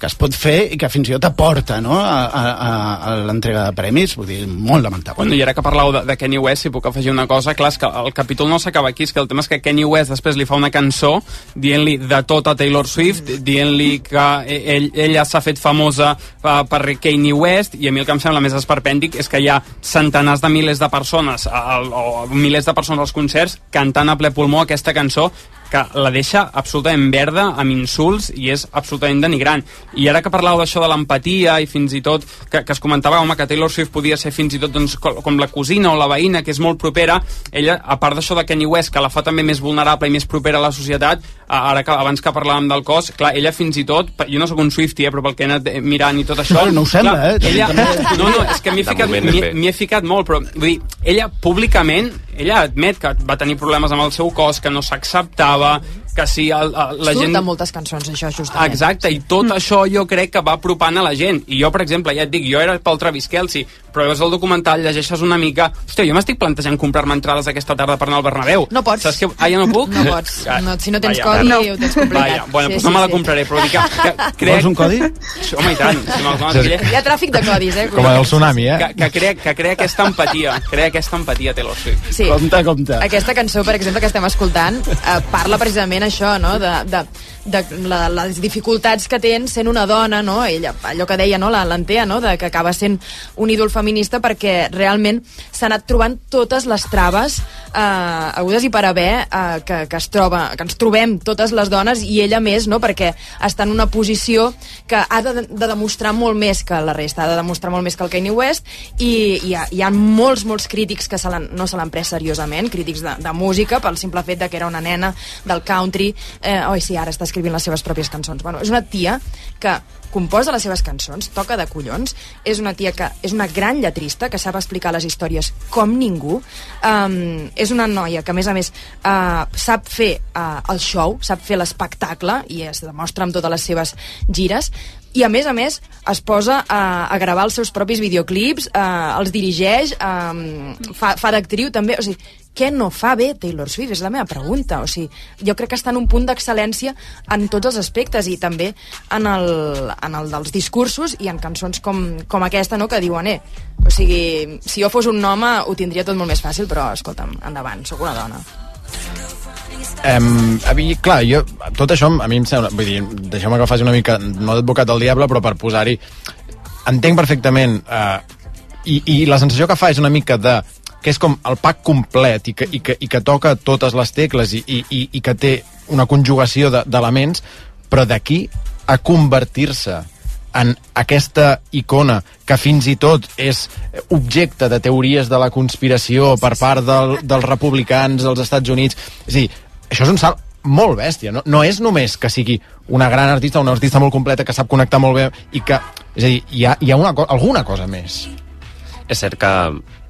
que es pot fer i que fins i tot aporta no? a, a, a- l'entrega de premis, vull dir, molt lamentable. Bueno, I ara que parleu de, de Kanye West, si puc afegir una cosa, clar, que el capítol no s'acaba aquí, és que el tema és que Kanye West després li fa una cançó dient-li de tot a Taylor Swift, dient-li que ell, ella s'ha fet famosa uh, per Kanye West, i a mi el que em sembla més esperpèntic és que hi ha centenars de milers de persones, al, o milers de persones als concerts, cantant a ple pulmó aquesta cançó, que la deixa absolutament verda, amb insults, i és absolutament denigrant. I ara que parlàveu d'això de l'empatia i fins i tot que, que es comentava, home, que Taylor Swift podia ser fins i tot doncs, co- com la cosina o la veïna, que és molt propera, ella, a part d'això de Kanye West, que la fa també més vulnerable i més propera a la societat, ara que abans que parlàvem del cos, clar, ella fins i tot, jo no sóc un Swiftie, eh, però pel que he anat eh, mirant i tot això... Bueno, no ho sembla, clar, eh? Ella, no, no, és que m'hi he ficat, m'hi he ficat molt, però vull dir, ella públicament, ella admet que va tenir problemes amb el seu cos, que no s'acceptava, funcionaba que si el, el, la Surten gent... moltes cançons, això, justament. Exacte, i tot això jo crec que va apropant a la gent. I jo, per exemple, ja et dic, jo era pel Travis Kelce, però veus el documental, llegeixes una mica... Hòstia, jo m'estic plantejant comprar-me entrades aquesta tarda per anar al Bernabéu. No pots. Saps que... Ah, ja no puc? No pots. Ah, No, si no tens vaja. codi, no. ho tens complicat. Vaja, bueno, Sí, doncs sí, no me la sí. compraré, però dic que, que crec... Vols un codi? Home, i tant. Si dones, Sí. Hi ha tràfic de codis, eh? Com el tsunami, eh? Que, que, crea, que crea aquesta empatia, crea aquesta empatia Taylor Swift. Sí. Compte, compte. Aquesta cançó, per exemple, que estem escoltant, eh, parla precisament això, no?, de, de, de la, les dificultats que tens sent una dona, no?, ella, allò que deia, no?, la l'Antea, no?, de que acaba sent un ídol feminista perquè realment s'ha anat trobant totes les traves eh, agudes i per haver eh, que, que, es troba, que ens trobem totes les dones i ella més, no?, perquè està en una posició que ha de, de demostrar molt més que la resta, ha de demostrar molt més que el Kanye West i hi ha, hi ha molts, molts crítics que se no se l'han pres seriosament, crítics de, de música, pel simple fet de que era una nena del country, eh, oi, sí, ara està escrivint les seves pròpies cançons. Bueno, és una tia que composa les seves cançons, toca de collons, és una tia que és una gran lletrista, que sap explicar les històries com ningú, um, és una noia que, a més a més, uh, sap fer uh, el show, sap fer l'espectacle, i es demostra amb totes les seves gires, i a més a més es posa a, a gravar els seus propis videoclips, uh, els dirigeix, um, fa, fa d'actriu també, o sigui, què no fa bé Taylor Swift? És la meva pregunta. O sigui, jo crec que està en un punt d'excel·lència en tots els aspectes i també en el, en el dels discursos i en cançons com, com aquesta, no?, que diuen, eh, o sigui, si jo fos un home ho tindria tot molt més fàcil, però, escolta'm, endavant, sóc una dona. Um, a mi, clar, jo, tot això a mi em sembla, vull dir, deixeu-me que faci una mica, no d'advocat del diable, però per posar-hi, entenc perfectament, uh, i, i la sensació que fa és una mica de que és com el pack complet i que, i que, i que toca totes les tecles i, i, i, i que té una conjugació de- d'elements, però d'aquí a convertir-se en aquesta icona que fins i tot és objecte de teories de la conspiració per part del, dels republicans dels Estats Units. És a dir, això és un salt molt bèstia. No, no és només que sigui una gran artista, una artista molt completa, que sap connectar molt bé i que... És a dir, hi ha, hi ha una, co- alguna cosa més. És cert que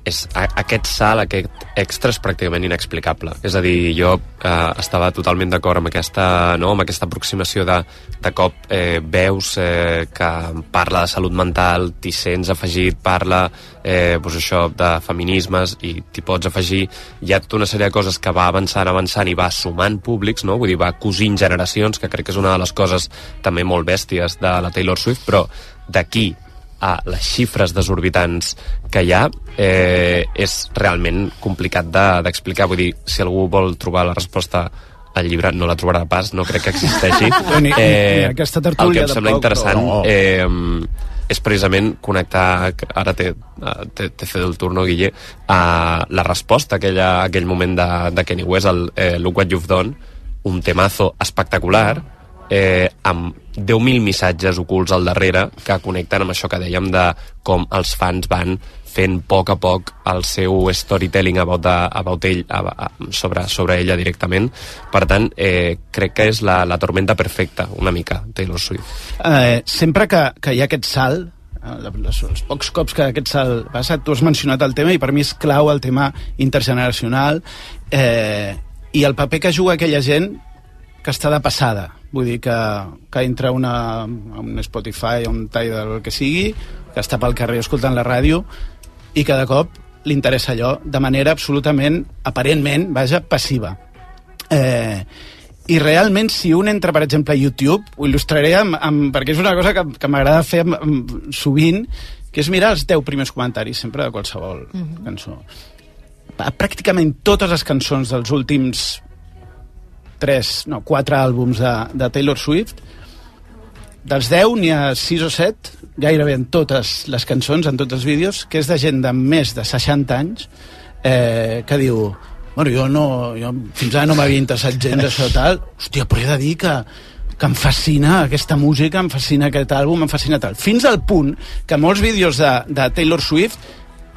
és, a, aquest salt, aquest extra és pràcticament inexplicable. És a dir, jo eh, estava totalment d'acord amb aquesta, no, amb aquesta aproximació de, de cop eh, veus eh, que parla de salut mental, t'hi sents afegit, parla eh, doncs això de feminismes i t'hi pots afegir. Hi ha tota una sèrie de coses que va avançant, avançant i va sumant públics, no? vull dir, va cosint generacions, que crec que és una de les coses també molt bèsties de la Taylor Swift, però d'aquí a les xifres desorbitants que hi ha eh, és realment complicat de- d'explicar. Vull dir, si algú vol trobar la resposta al llibre, no la trobarà pas, no crec que existeixi. Ni- ni- ni aquesta el que em sembla tampoc, interessant però- eh, és precisament connectar, ara té, té, té fet el turno, Guille, a la resposta a aquella, a aquell moment de, de Kenny West, el eh, Look What You've Done, un temazo espectacular, eh, amb 10.000 missatges ocults al darrere que connecten amb això que dèiem de com els fans van fent a poc a poc el seu storytelling about, the, about ell, a, a, sobre, sobre ella directament. Per tant, eh, crec que és la, la tormenta perfecta, una mica, Taylor Swift. eh, sempre que, que hi ha aquest salt eh, els, els pocs cops que aquest salt passa, tu has mencionat el tema i per mi és clau el tema intergeneracional eh, i el paper que juga aquella gent que està de passada vull dir que, que entra una, un Spotify, a un Tidal, el que sigui que està pel carrer escoltant la ràdio i de cop li interessa allò de manera absolutament, aparentment, vaja, passiva. Eh, i realment, si un entra, per exemple, a YouTube, ho il·lustraré amb, amb, perquè és una cosa que, que m'agrada fer amb, amb, sovint, que és mirar els 10 primers comentaris, sempre de qualsevol Mhm. -huh. cançó. Pràcticament totes les cançons dels últims 3, no, 4 àlbums de, de Taylor Swift, dels 10 n'hi ha 6 o 7, gairebé en totes les cançons, en tots els vídeos, que és de gent de més de 60 anys, eh, que diu bueno, jo, no, jo fins ara no m'havia interessat gent d'això tal, hòstia, però he de dir que, que em fascina aquesta música, em fascina aquest àlbum, em fascina tal. Fins al punt que molts vídeos de, de Taylor Swift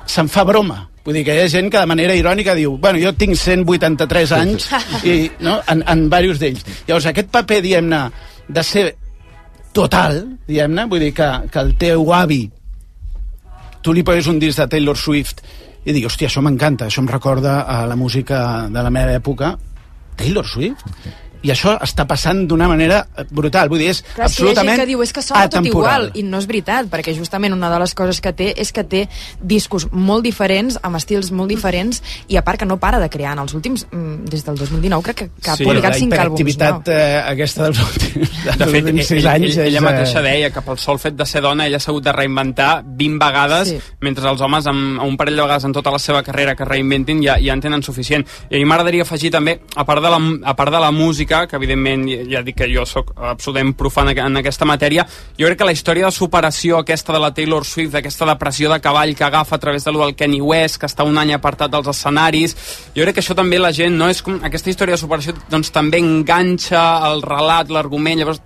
se'n fa broma. Vull dir que hi ha gent que de manera irònica diu bueno, jo tinc 183 anys i, no, en, en diversos d'ells. Llavors, aquest paper, diguem-ne, de ser total, diguem-ne, vull dir que, que el teu avi tu li poses un disc de Taylor Swift i digui, hòstia, això m'encanta, això em recorda a la música de la meva època, Taylor Swift? I això està passant d'una manera eh, brutal. Vull dir, és Clar, sí, hi ha absolutament gent que diu és que sona tot atemporal. igual i no és veritat, perquè justament una de les coses que té és que té discos molt diferents, amb estils molt diferents i a part que no para de crear en els últims mm, des del 2019 crec que, que ha publicat cinc àlbums hiperactivitat no? eh, aquesta dels últims, De fet, últims sis ell, anys ell, ella és, eh, mateixa deia que pel sol fet de ser dona ella s'ha hagut de reinventar 20 vegades, Sí. sí. mentre els homes amb, un parell de vegades en tota la seva carrera que reinventin ja, ja en tenen suficient. I a mi m'agradaria afegir també, a part, de la, a part de la música, que evidentment ja, dic que jo sóc absolutament profan en, aquesta matèria, jo crec que la història de superació aquesta de la Taylor Swift, d'aquesta depressió de cavall que agafa a través de lo del Kanye West, que està un any apartat dels escenaris, jo crec que això també la gent, no és com aquesta història de superació doncs també enganxa el relat, l'argument, llavors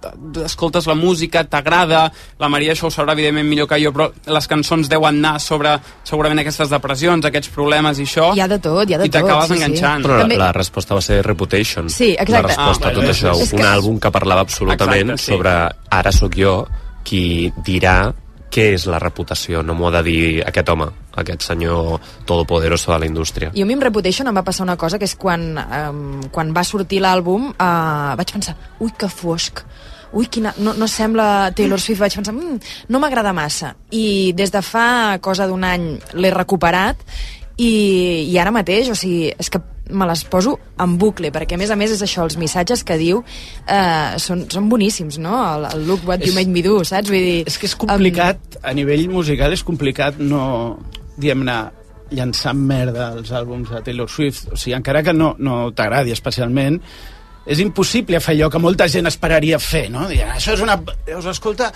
escoltes la música, t'agrada, la Maria això ho sabrà evidentment millor que jo, però les cançons deuen anar sobre segurament aquestes depressions, aquests problemes i això. hi ha de tot, hi ha de I tot t'acabes sí, sí. enganxant. Però També- la, la resposta va ser Reputation. Sí, exacte. La resposta Ah, a tot això. És que- Un àlbum que parlava absolutament Exacte, sí. sobre ara sóc jo qui dirà què és la reputació, no m'ho ha de dir aquest home, aquest senyor todopoderoso de la indústria. I a mi amb Reputation em va passar una cosa, que és quan, um, quan va sortir l'àlbum, uh, vaig pensar, ui, que fosc, ui, quina... No, no sembla Taylor Swift, vaig pensar, mm, no m'agrada massa. I des de fa cosa d'un any l'he recuperat i, i ara mateix, o sigui, és que me les poso en bucle, perquè a més a més és això, els missatges que diu eh, són, són boníssims, no? El, el look what you És- made me do, saps? Vull dir, És que és complicat, a nivell musical és complicat no, diguem-ne, llançar merda als àlbums de Taylor Swift. O sigui, encara que no, no t'agradi especialment, és impossible fer allò que molta gent esperaria fer, no? Dient, això és una... Us escolta...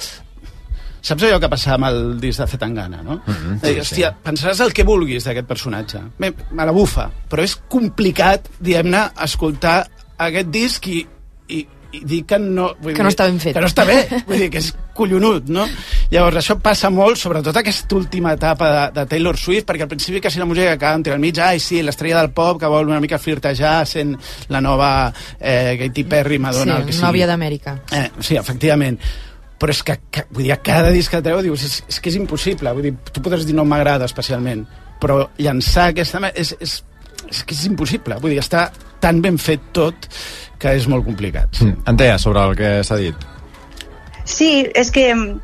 Saps allò que passava amb el disc de Zetangana, no? Mm -hmm, sí, sí, hòstia, pensaràs el que vulguis d'aquest personatge. Bé, me la bufa, però és complicat, diguem-ne, escoltar aquest disc i, i, i dir que no... Vull Que dir, no està ben fet. Que no està bé, vull dir que és collonut, no? Llavors, això passa molt, sobretot aquesta última etapa de, de Taylor Swift, perquè al principi quasi la música que entre al mig, ai, sí, l'estrella del pop que vol una mica flirtejar sent la nova eh, Katy Perry, Madonna, el que sí, sigui. nòvia d'Amèrica. Eh, sí, efectivament però és que, que vull dir, cada disc que treu dius, és, és que és impossible vull dir, tu podràs dir no m'agrada especialment però llançar aquesta és, és, és que és impossible vull dir, està tan ben fet tot que és molt complicat sí. Mm. Antea, sobre el que s'ha dit. Sí, es que mm,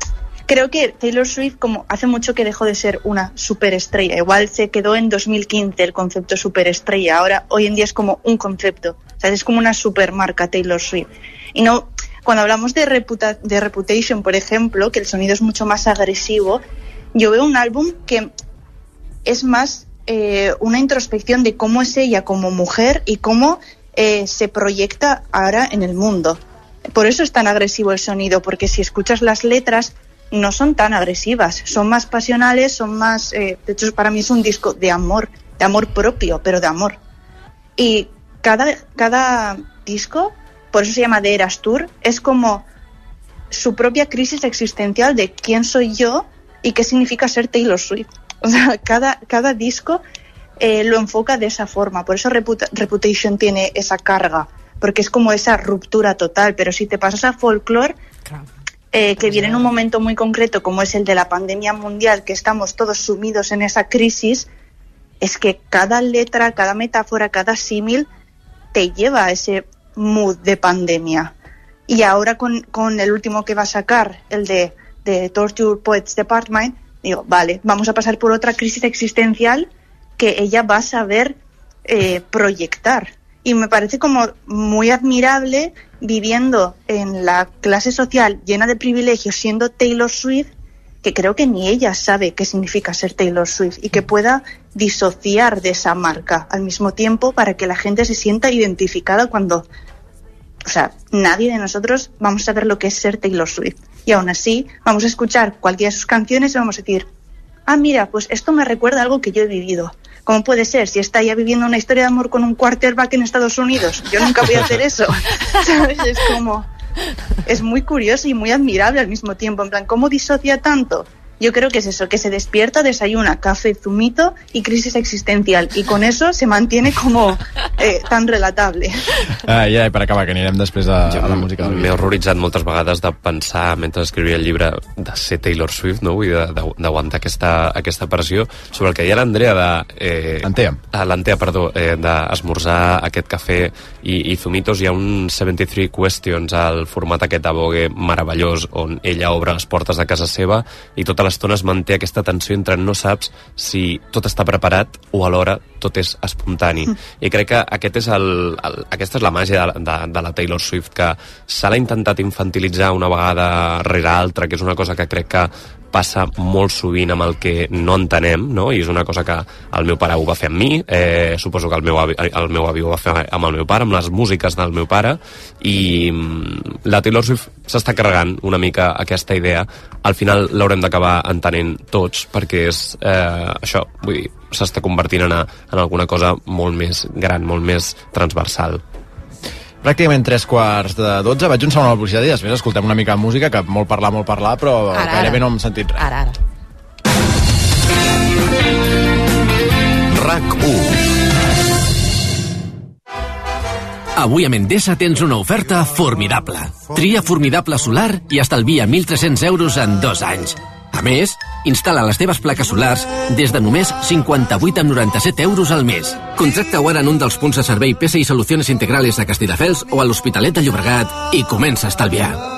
creo que Taylor Swift como hace mucho que dejó de ser una superestrella. Igual se quedó en 2015 el concepto superestrella. Ahora, hoy en día es como un concepto. O sea, es como una supermarca Taylor Swift. Y no, cuando hablamos de, reputa- de Reputation, por ejemplo, que el sonido es mucho más agresivo, yo veo un álbum que es más eh, una introspección de cómo es ella como mujer y cómo eh, se proyecta ahora en el mundo. Por eso es tan agresivo el sonido, porque si escuchas las letras no son tan agresivas, son más pasionales, son más... eh, de hecho, para mí es un disco de amor, de amor propio, pero de amor. Y cada, cada disco, por eso se llama The Eras Tour, es como su propia crisis existencial de quién soy yo y qué significa ser Taylor Swift. O sea, cada, cada disco eh, lo enfoca de esa forma. Por eso Reputa- Reputation tiene esa carga, porque es como esa ruptura total. Pero si te pasas a folklore, eh, que viene en un momento muy concreto, como es el de la pandemia mundial, que estamos todos sumidos en esa crisis, es que cada letra, cada metáfora, cada símil te lleva a ese mood de pandemia. Y ahora con, con el último que va a sacar, el de, de Torture Poets Department, digo, vale, vamos a pasar por otra crisis existencial que ella va a saber eh, proyectar. Y me parece como muy admirable viviendo en la clase social llena de privilegios, siendo Taylor Swift, que creo que ni ella sabe qué significa ser Taylor Swift y que pueda disociar de esa marca al mismo tiempo para que la gente se sienta identificada cuando, o sea, nadie de nosotros vamos a saber lo que es ser Taylor Swift. Y aún así, vamos a escuchar cualquiera de sus canciones y vamos a decir, ah, mira, pues esto me recuerda a algo que yo he vivido. ¿Cómo puede ser? Si está ya viviendo una historia de amor con un quarterback en Estados Unidos. Yo nunca voy a hacer eso. ¿Sabes? Es como... Es muy curioso y muy admirable al mismo tiempo. En plan, ¿cómo disocia tanto? Yo creo que es eso, que se despierta, desayuna, café, zumito y crisis existencial. Y con eso se mantiene como eh, tan relatable. Ah, ja, i per acabar, que anirem després a, a la música M'he horroritzat moltes vegades de pensar, mentre escrivia el llibre, de ser Taylor Swift, no? Vull d'aguantar aquesta, aquesta pressió. Sobre el que deia l'Andrea de... Eh, L'Antea. Ah, L'Antea, perdó, eh, d'esmorzar aquest cafè i, i zumitos. Hi ha un 73 Questions al format aquest de Vogue meravellós, on ella obre les portes de casa seva i tota l'estona es manté aquesta tensió entre no saps si tot està preparat o alhora tot és espontani. I crec que aquest és el, el, aquesta és la màgia de, de, de la Taylor Swift, que se l'ha intentat infantilitzar una vegada rere altra, que és una cosa que crec que passa molt sovint amb el que no entenem, no? i és una cosa que el meu pare ho va fer amb mi, eh, suposo que el meu, avi, el meu avi ho va fer amb el meu pare, amb les músiques del meu pare, i mm, la Taylor Swift s'està carregant una mica aquesta idea. Al final l'haurem d'acabar entenent tots, perquè és eh, això, vull dir, s'està convertint en, a, en alguna cosa molt més gran, molt més transversal. Pràcticament tres quarts de dotze. Vaig un segon a la publicitat i després escoltem una mica de música, que molt parlar, molt parlar, però Ara, gairebé ara. no hem sentit res. Ara, ara. RAC 1. Avui a Mendesa tens una oferta formidable. Tria formidable solar i estalvia 1.300 euros en dos anys. A més, instal·la les teves plaques solars des de només 58,97 euros al mes. Contracta-ho ara en un dels punts de servei PSI Soluciones Integrales de Castelldefels o a l'Hospitalet de Llobregat i comença a estalviar.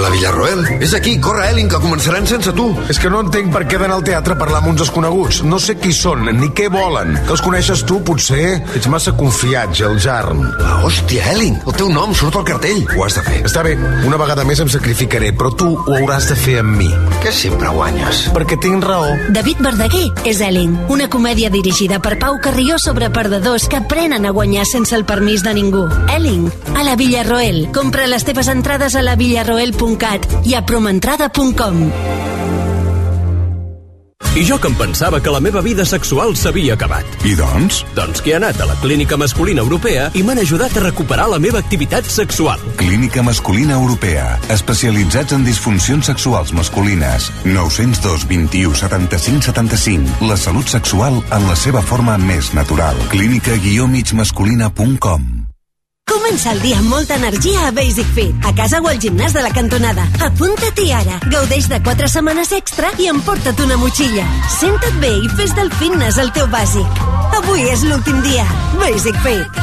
La Villarroel. És aquí, corre, Elin, que començaran sense tu. És que no entenc per què d'anar al teatre a parlar amb uns desconeguts. No sé qui són, ni què volen. Que els coneixes tu, potser? Ets massa confiat, Geljarn. Ah, hòstia, Elin, el teu nom surt al cartell. Ho has de fer. Està bé, una vegada més em sacrificaré, però tu ho hauràs de fer amb mi. Que sempre guanyes. Perquè tinc raó. David Verdaguer és Elling, una comèdia dirigida per Pau Carrió sobre perdedors que aprenen a guanyar sense el permís de ningú. Elling, a la Villarroel. Compra les teves entrades a la villarroel.cat i a promentrada.com. I jo que em pensava que la meva vida sexual s'havia acabat. I doncs? Doncs que he anat a la Clínica Masculina Europea i m'han ajudat a recuperar la meva activitat sexual. Clínica Masculina Europea. Especialitzats en disfuncions sexuals masculines. 902 21 75 75. La salut sexual en la seva forma més natural. Clínica-migmasculina.com Comença el dia amb molta energia a Basic Fit, a casa o al gimnàs de la cantonada. Apunta-t'hi ara. Gaudeix de 4 setmanes extra i emporta't una motxilla. Senta't bé i fes del fitness el teu bàsic. Avui és l'últim dia. Basic Fit.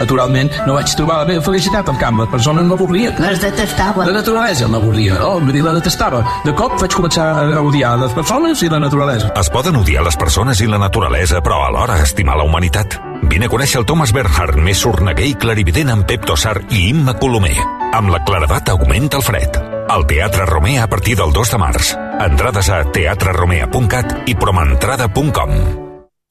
Naturalment, no vaig trobar la meva felicitat al camp. Les persones m'avorrien. Les detestava. La naturalesa m'avorria. Oh, vull dir, la detestava. De cop vaig començar a odiar les persones i la naturalesa. Es poden odiar les persones i la naturalesa, però alhora estimar la humanitat. Vine a conèixer el Thomas Bernhard, més sorneguer i clarivident amb Pep Tossar i Imma Colomer. Amb la claredat augmenta el fred. Al Teatre Romea a partir del 2 de març. Entrades a teatreromea.cat i promentrada.com.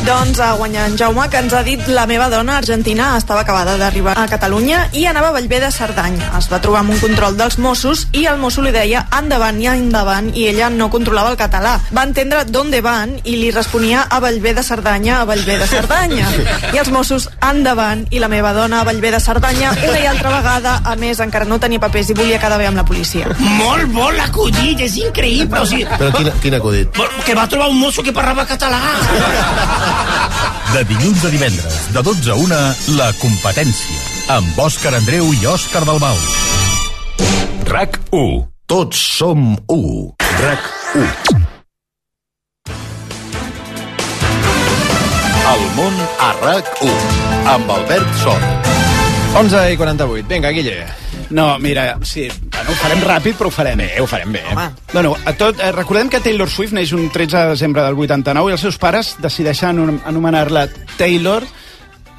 Doncs ha guanyat en Jaume, que ens ha dit la meva dona argentina estava acabada d'arribar a Catalunya i anava a Vallvé de Cerdanya. Es va trobar amb un control dels Mossos i el mosso li deia endavant i endavant i ella no controlava el català. Va entendre d'on van i li responia a Vallvé de Cerdanya, a Vallvé de Cerdanya. I els Mossos endavant i la meva dona a Vallvé de Cerdanya una i altra vegada. A més, encara no tenia papers i volia quedar bé amb la policia. Molt bo l'acudit, és increïble. O sigui, Però quin, quin acudit? que va trobar un mosso que parlava català. De dilluns a divendres, de 12 a 1, La Competència, amb Òscar Andreu i Òscar Dalmau. RAC 1. Tots som 1. RAC 1. El món a RAC1 amb Albert Sol. 11 i 48. Vinga, Guille. No, mira, sí, bueno, ho farem ràpid, però ho farem. Bé, ho farem bé. Home. Bueno, a tot, eh, recordem que Taylor Swift neix un 13 de desembre del 89 i els seus pares decideixen anom- anomenar-la Taylor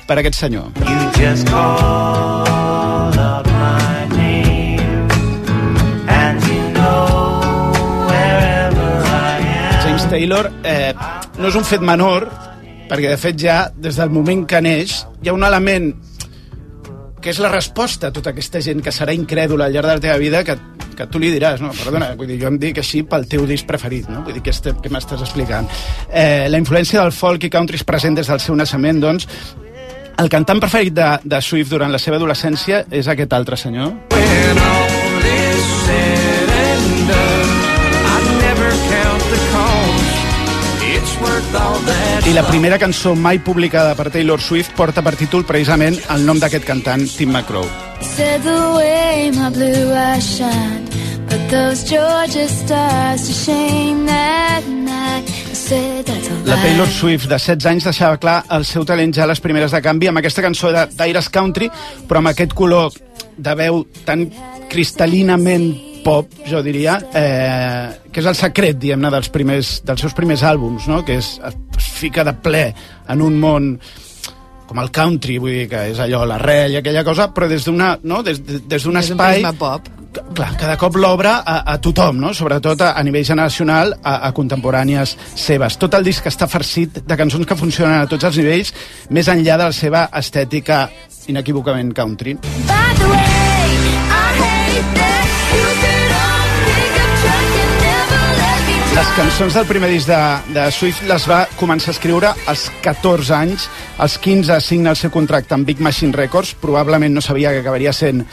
per aquest senyor. You just call up my name, and you know wherever I am. James Taylor eh, no és un fet menor, perquè de fet ja, des del moment que neix, hi ha un element que és la resposta a tota aquesta gent que serà incrèdula al llarg de la teva vida que, que tu li diràs, no, perdona, vull dir, jo em dic així pel teu disc preferit, no? Vull dir, què, este, què m'estàs explicant? Eh, la influència del folk i country és present des del seu naixement, doncs, el cantant preferit de, de Swift durant la seva adolescència és aquest altre senyor. When I la primera cançó mai publicada per Taylor Swift porta per títol precisament el nom d'aquest cantant, Tim McGraw. Said the way my blue eyes shine, but those Georgia stars to shame that night. La. Taylor Swift, de 16 anys, deixava clar el seu talent ja a les primeres de canvi amb aquesta cançó de- d'aires country, però amb aquest color de veu tan cristal·linament pop, jo diria, eh, que és el secret, diguem-ne, dels, primers, dels seus primers àlbums, no? que és, es fica de ple en un món com el country, vull dir que és allò, l'arrel i aquella cosa, però des d'una no? des, des d'un Des d'un espai prisma pop. clar, cada cop l'obre a, a tothom, no? sobretot a, a nivell generacional, a, a contemporànies seves. Tot el disc està farcit de cançons que funcionen a tots els nivells, més enllà de la seva estètica inequívocament country. By the way, I hate that Les cançons del primer disc de, de Swift les va començar a escriure als 14 anys. Als 15 signa el seu contracte amb Big Machine Records. Probablement no sabia que acabaria sent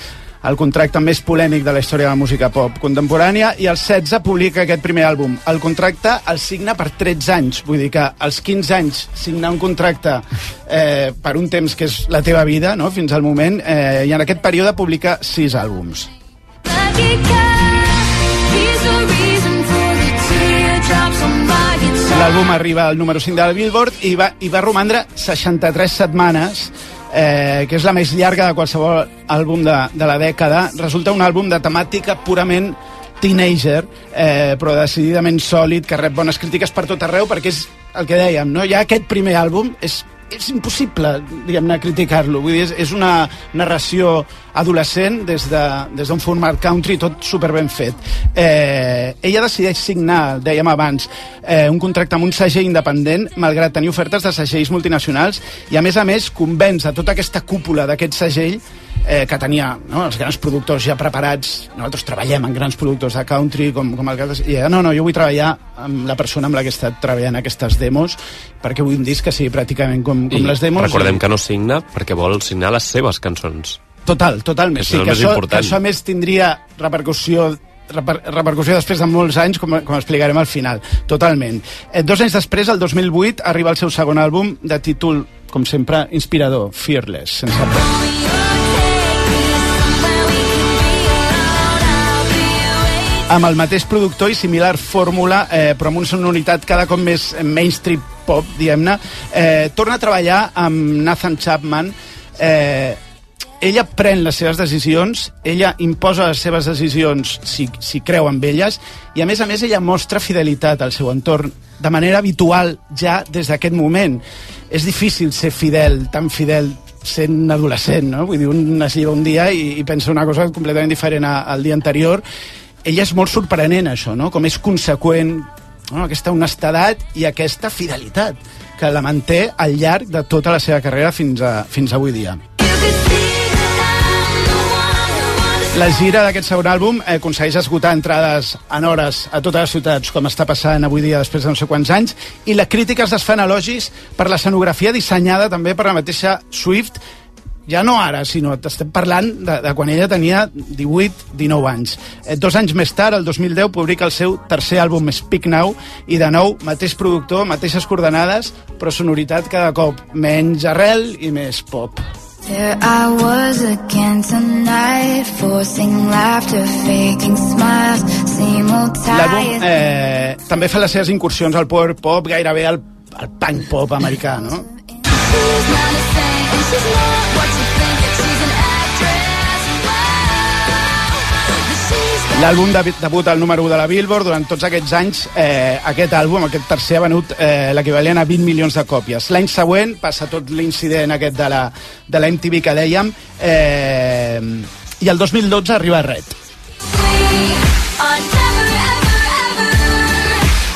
el contracte més polèmic de la història de la música pop contemporània i als 16 publica aquest primer àlbum. El contracte el signa per 13 anys, vull dir que als 15 anys signar un contracte eh, per un temps que és la teva vida, no? fins al moment, eh, i en aquest període publica 6 àlbums. lucky L'àlbum arriba al número 5 del Billboard i va, i va romandre 63 setmanes, eh, que és la més llarga de qualsevol àlbum de, de la dècada. Resulta un àlbum de temàtica purament teenager, eh, però decididament sòlid, que rep bones crítiques per tot arreu, perquè és el que dèiem, no? ja aquest primer àlbum és, és impossible, diguem-ne, criticar-lo. Vull dir, és, és una narració adolescent des d'un de, des format country tot super ben fet. Eh, ella decideix signar, dèiem abans, eh, un contracte amb un segell independent, malgrat tenir ofertes de segells multinacionals, i a més a més convenç a tota aquesta cúpula d'aquest segell eh, que tenia no, els grans productors ja preparats. Nosaltres treballem amb grans productors de country, com, com el cas... I ella, no, no, jo vull treballar amb la persona amb la que he estat treballant aquestes demos, perquè vull un disc que sigui pràcticament com, com I les demos. recordem i... que no signa perquè vol signar les seves cançons. Total, totalment. Sí, que això, que això a més tindria repercussió reper, repercussió després de molts anys, com, com explicarem al final. Totalment. Eh, dos anys després, el 2008, arriba el seu segon àlbum de títol, com sempre, inspirador, Fearless, sense por. amb el mateix productor i similar fórmula, eh, però amb una sonoritat cada cop més mainstream pop, diguem-ne, eh, torna a treballar amb Nathan Chapman. Eh, ella pren les seves decisions, ella imposa les seves decisions si, si creu en elles, i a més a més ella mostra fidelitat al seu entorn de manera habitual ja des d'aquest moment. És difícil ser fidel, tan fidel sent adolescent, no? Vull dir, un es lleva un dia i, i pensa una cosa completament diferent al dia anterior. Ella és molt sorprenent, això, no? Com és conseqüent no? aquesta honestedat i aquesta fidelitat que la manté al llarg de tota la seva carrera fins, a, fins avui dia. La gira d'aquest segon àlbum aconsegueix esgotar entrades en hores a totes les ciutats, com està passant avui dia després de no sé quants anys, i la crítica es desfan elogis per l'escenografia dissenyada també per la mateixa Swift, ja no ara, sinó t'estem parlant de, de quan ella tenia 18-19 anys. Eh, dos anys més tard, el 2010, publica el seu tercer àlbum Speak Now i de nou, mateix productor, mateixes coordenades, però sonoritat cada cop menys arrel i més pop. There I was again tonight, forcing laughter, faking smiles, same old L'àlbum tired. eh, també fa les seves incursions al power pop, gairebé al, al punk pop americà, no? L'àlbum de, debut al número 1 de la Billboard durant tots aquests anys, eh, aquest àlbum, aquest tercer, ha venut eh, l'equivalent a 20 milions de còpies. L'any següent passa tot l'incident aquest de la, de la MTV que dèiem, eh, i el 2012 arriba Red. ever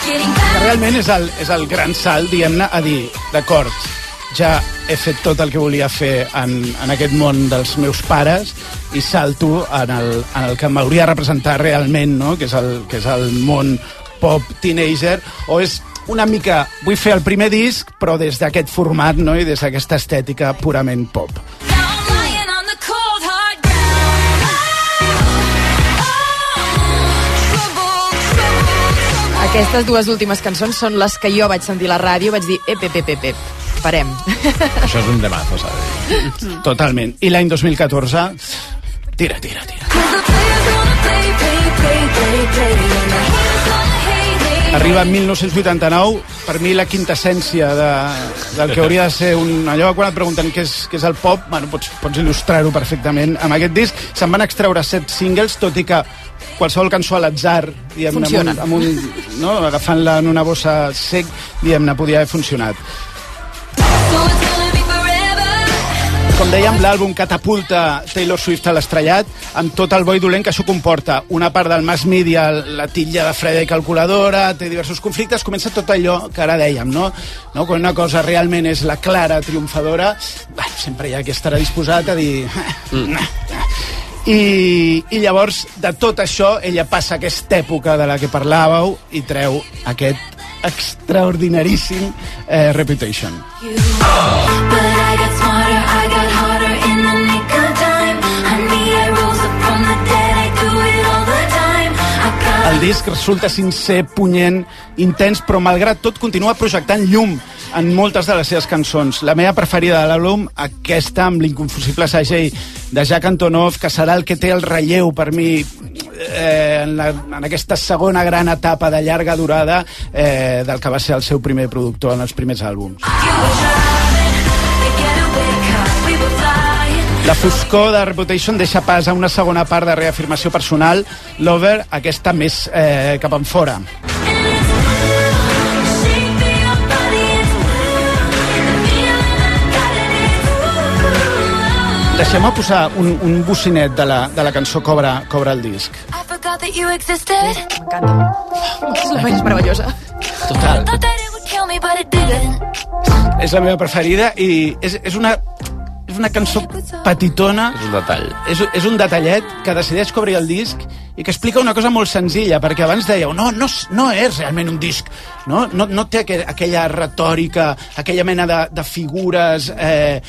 getting Que realment és el, és el gran salt, diguem-ne, a dir, d'acord, ja he fet tot el que volia fer en, en aquest món dels meus pares i salto en el, en el que m'hauria de representar realment, no? que, és el, que és el món pop teenager, o és una mica... Vull fer el primer disc, però des d'aquest format no? i des d'aquesta estètica purament pop. Aquestes dues últimes cançons són les que jo vaig sentir a la ràdio, vaig dir, ep, ep, ep, ep. Parem. Això és un demazo, saps? Totalment. I l'any 2014... Tira, tira, tira. Arriba en 1989, per mi la quintessència de, del que hauria de ser un... Allò quan et pregunten què és, què és el pop, bueno, pots, pots il·lustrar-ho perfectament amb aquest disc. Se'n van extreure set singles, tot i que qualsevol cançó a l'atzar, diguem-ne, amb un, Funciona. amb un, no, agafant-la en una bossa sec, diguem-ne, podia haver funcionat. Com dèiem, l'àlbum catapulta Taylor Swift a l'estrellat amb tot el boi dolent que això comporta. Una part del mass media, la titlla de freda i calculadora, té diversos conflictes, comença tot allò que ara dèiem, no? no? Quan una cosa realment és la clara triomfadora, bueno, sempre hi ha qui estarà disposat a dir... I, I llavors, de tot això, ella passa aquesta època de la que parlàveu i treu aquest extraordinaríssim eh, Reputation. I El disc resulta sincer, punyent, intens, però malgrat tot continua projectant llum en moltes de les seves cançons. La meva preferida de l'àlbum, aquesta amb l'inconfusible segell de Jack Antonoff, que serà el que té el relleu per mi eh, en, la, en aquesta segona gran etapa de llarga durada eh, del que va ser el seu primer productor en els primers àlbums. we La foscor de Reputation deixa pas a una segona part de reafirmació personal, l'Over, aquesta més eh, cap en fora. Deixem-me posar un, un bocinet de la, de la cançó Cobra, Cobra el disc. I forgot that you existed. És la més meravellosa. Total. És la meva preferida i és, és una és una cançó petitona És un detall. és, és un detallet que decideix cobrir el disc i que explica una cosa molt senzilla, perquè abans dèieu, no, no, no és realment un disc, no, no, no té aqu aquella retòrica, aquella mena de, de figures eh,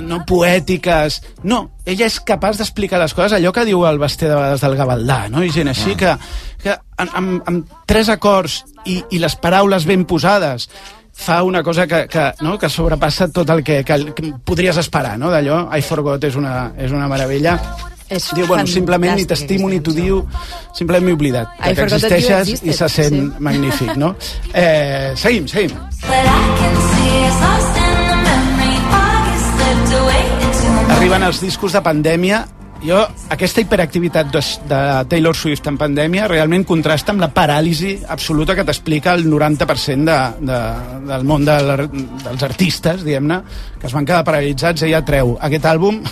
no poètiques, no, ella és capaç d'explicar les coses, allò que diu el Basté de vegades del Gavaldà, no? i gent així que, que amb, amb, amb tres acords i, i les paraules ben posades fa una cosa que, que, no? que sobrepassa tot el que, que, que podries esperar, no? d'allò, I Forgot és una, és una meravella. És diu, bueno, simplement ni t'estimo ni t'ho diu, simplement m'he oblidat I que existeixes i se sent sí. magnífic, no? Eh, seguim, seguim. Arriben els discos de pandèmia jo, aquesta hiperactivitat de, de Taylor Swift en pandèmia realment contrasta amb la paràlisi absoluta que t'explica el 90% de, de, del món de, l'ar- dels artistes, diguem-ne, que es van quedar paralitzats. Ella treu aquest àlbum...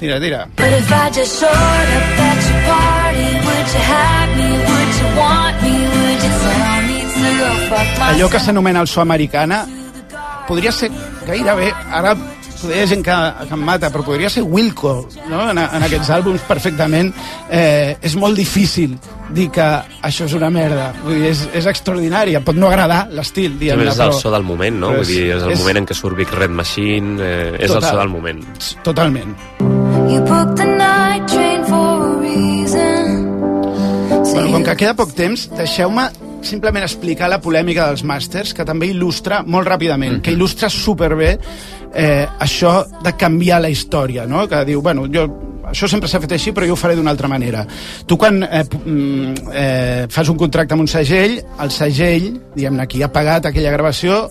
Tira, tira. But if I just showed up at your party, would you have me? Would you want me? Would you tell me to go fuck myself? allò que s'anomena el so americana podria ser gairebé, ara hi ha gent que, que em mata, però podria ser Wilco, no? en, en aquests àlbums perfectament. Eh, és molt difícil dir que això és una merda. Vull dir, és, és extraordinari, em pot no agradar l'estil, més, és el so del moment, no? Vull dir, és el és- moment en què surt Big Red Machine, eh, és el Total. so del moment. Totalment. You booked the night train for a reason. Bueno, com que queda poc temps, deixeu-me simplement explicar la polèmica dels màsters, que també il·lustra molt ràpidament, que il·lustra superbé eh, això de canviar la història, no? que diu, bueno, jo, això sempre s'ha fet així, però jo ho faré d'una altra manera. Tu quan eh, mm, eh, fas un contracte amb un segell, el segell, diguem-ne, qui ha pagat aquella gravació,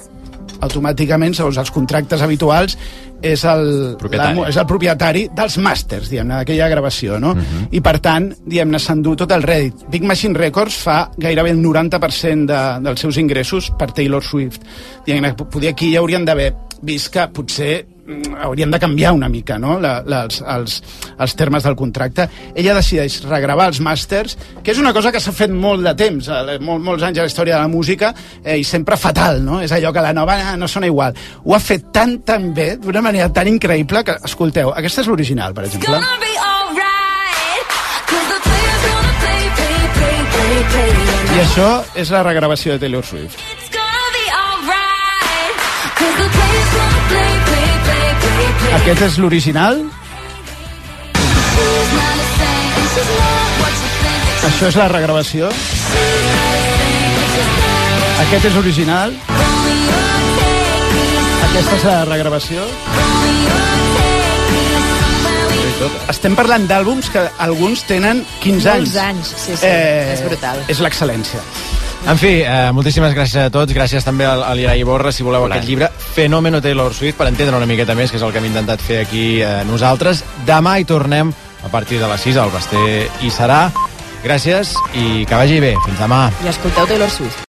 automàticament, segons els contractes habituals, és el, Propietari. la, és el propietari dels màsters, diguem-ne, d'aquella gravació, no? I per tant, diguem-ne, s'endú tot el rèdit. Big Machine Records fa gairebé el 90% de, dels seus ingressos per Taylor Swift. Diguem-ne, poder aquí ja haurien d'haver vist que potser mm, haurien de canviar una mica no? la, la, els, els, els termes del contracte. Ella decideix regravar els màsters, que és una cosa que s'ha fet molt de temps, eh, molt, molts anys a la història de la música, eh, i sempre fatal, no? És allò que la nova ah, no sona igual. Ho ha fet tan, tan bé, d'una manera tan increïble, que, escolteu, aquesta és l'original, per exemple. I això és la regravació de Taylor Swift. It's gonna be alright. Cause the players gonna play, play. Aquest és l'original, això és la regravació, aquest és l'original, aquesta és la regravació. Estem parlant d'àlbums que alguns tenen 15 anys. Molts anys, sí, sí, és brutal. És l'excel·lència. En fi, eh, moltíssimes gràcies a tots. Gràcies també al, al Irai Borra, si voleu Hola. aquest llibre. Fenomeno Taylor Swift, per entendre una miqueta més, que és el que hem intentat fer aquí eh, nosaltres. Demà hi tornem a partir de les 6, al Basté hi serà. Gràcies i que vagi bé. Fins demà. I escolteu Taylor Swift.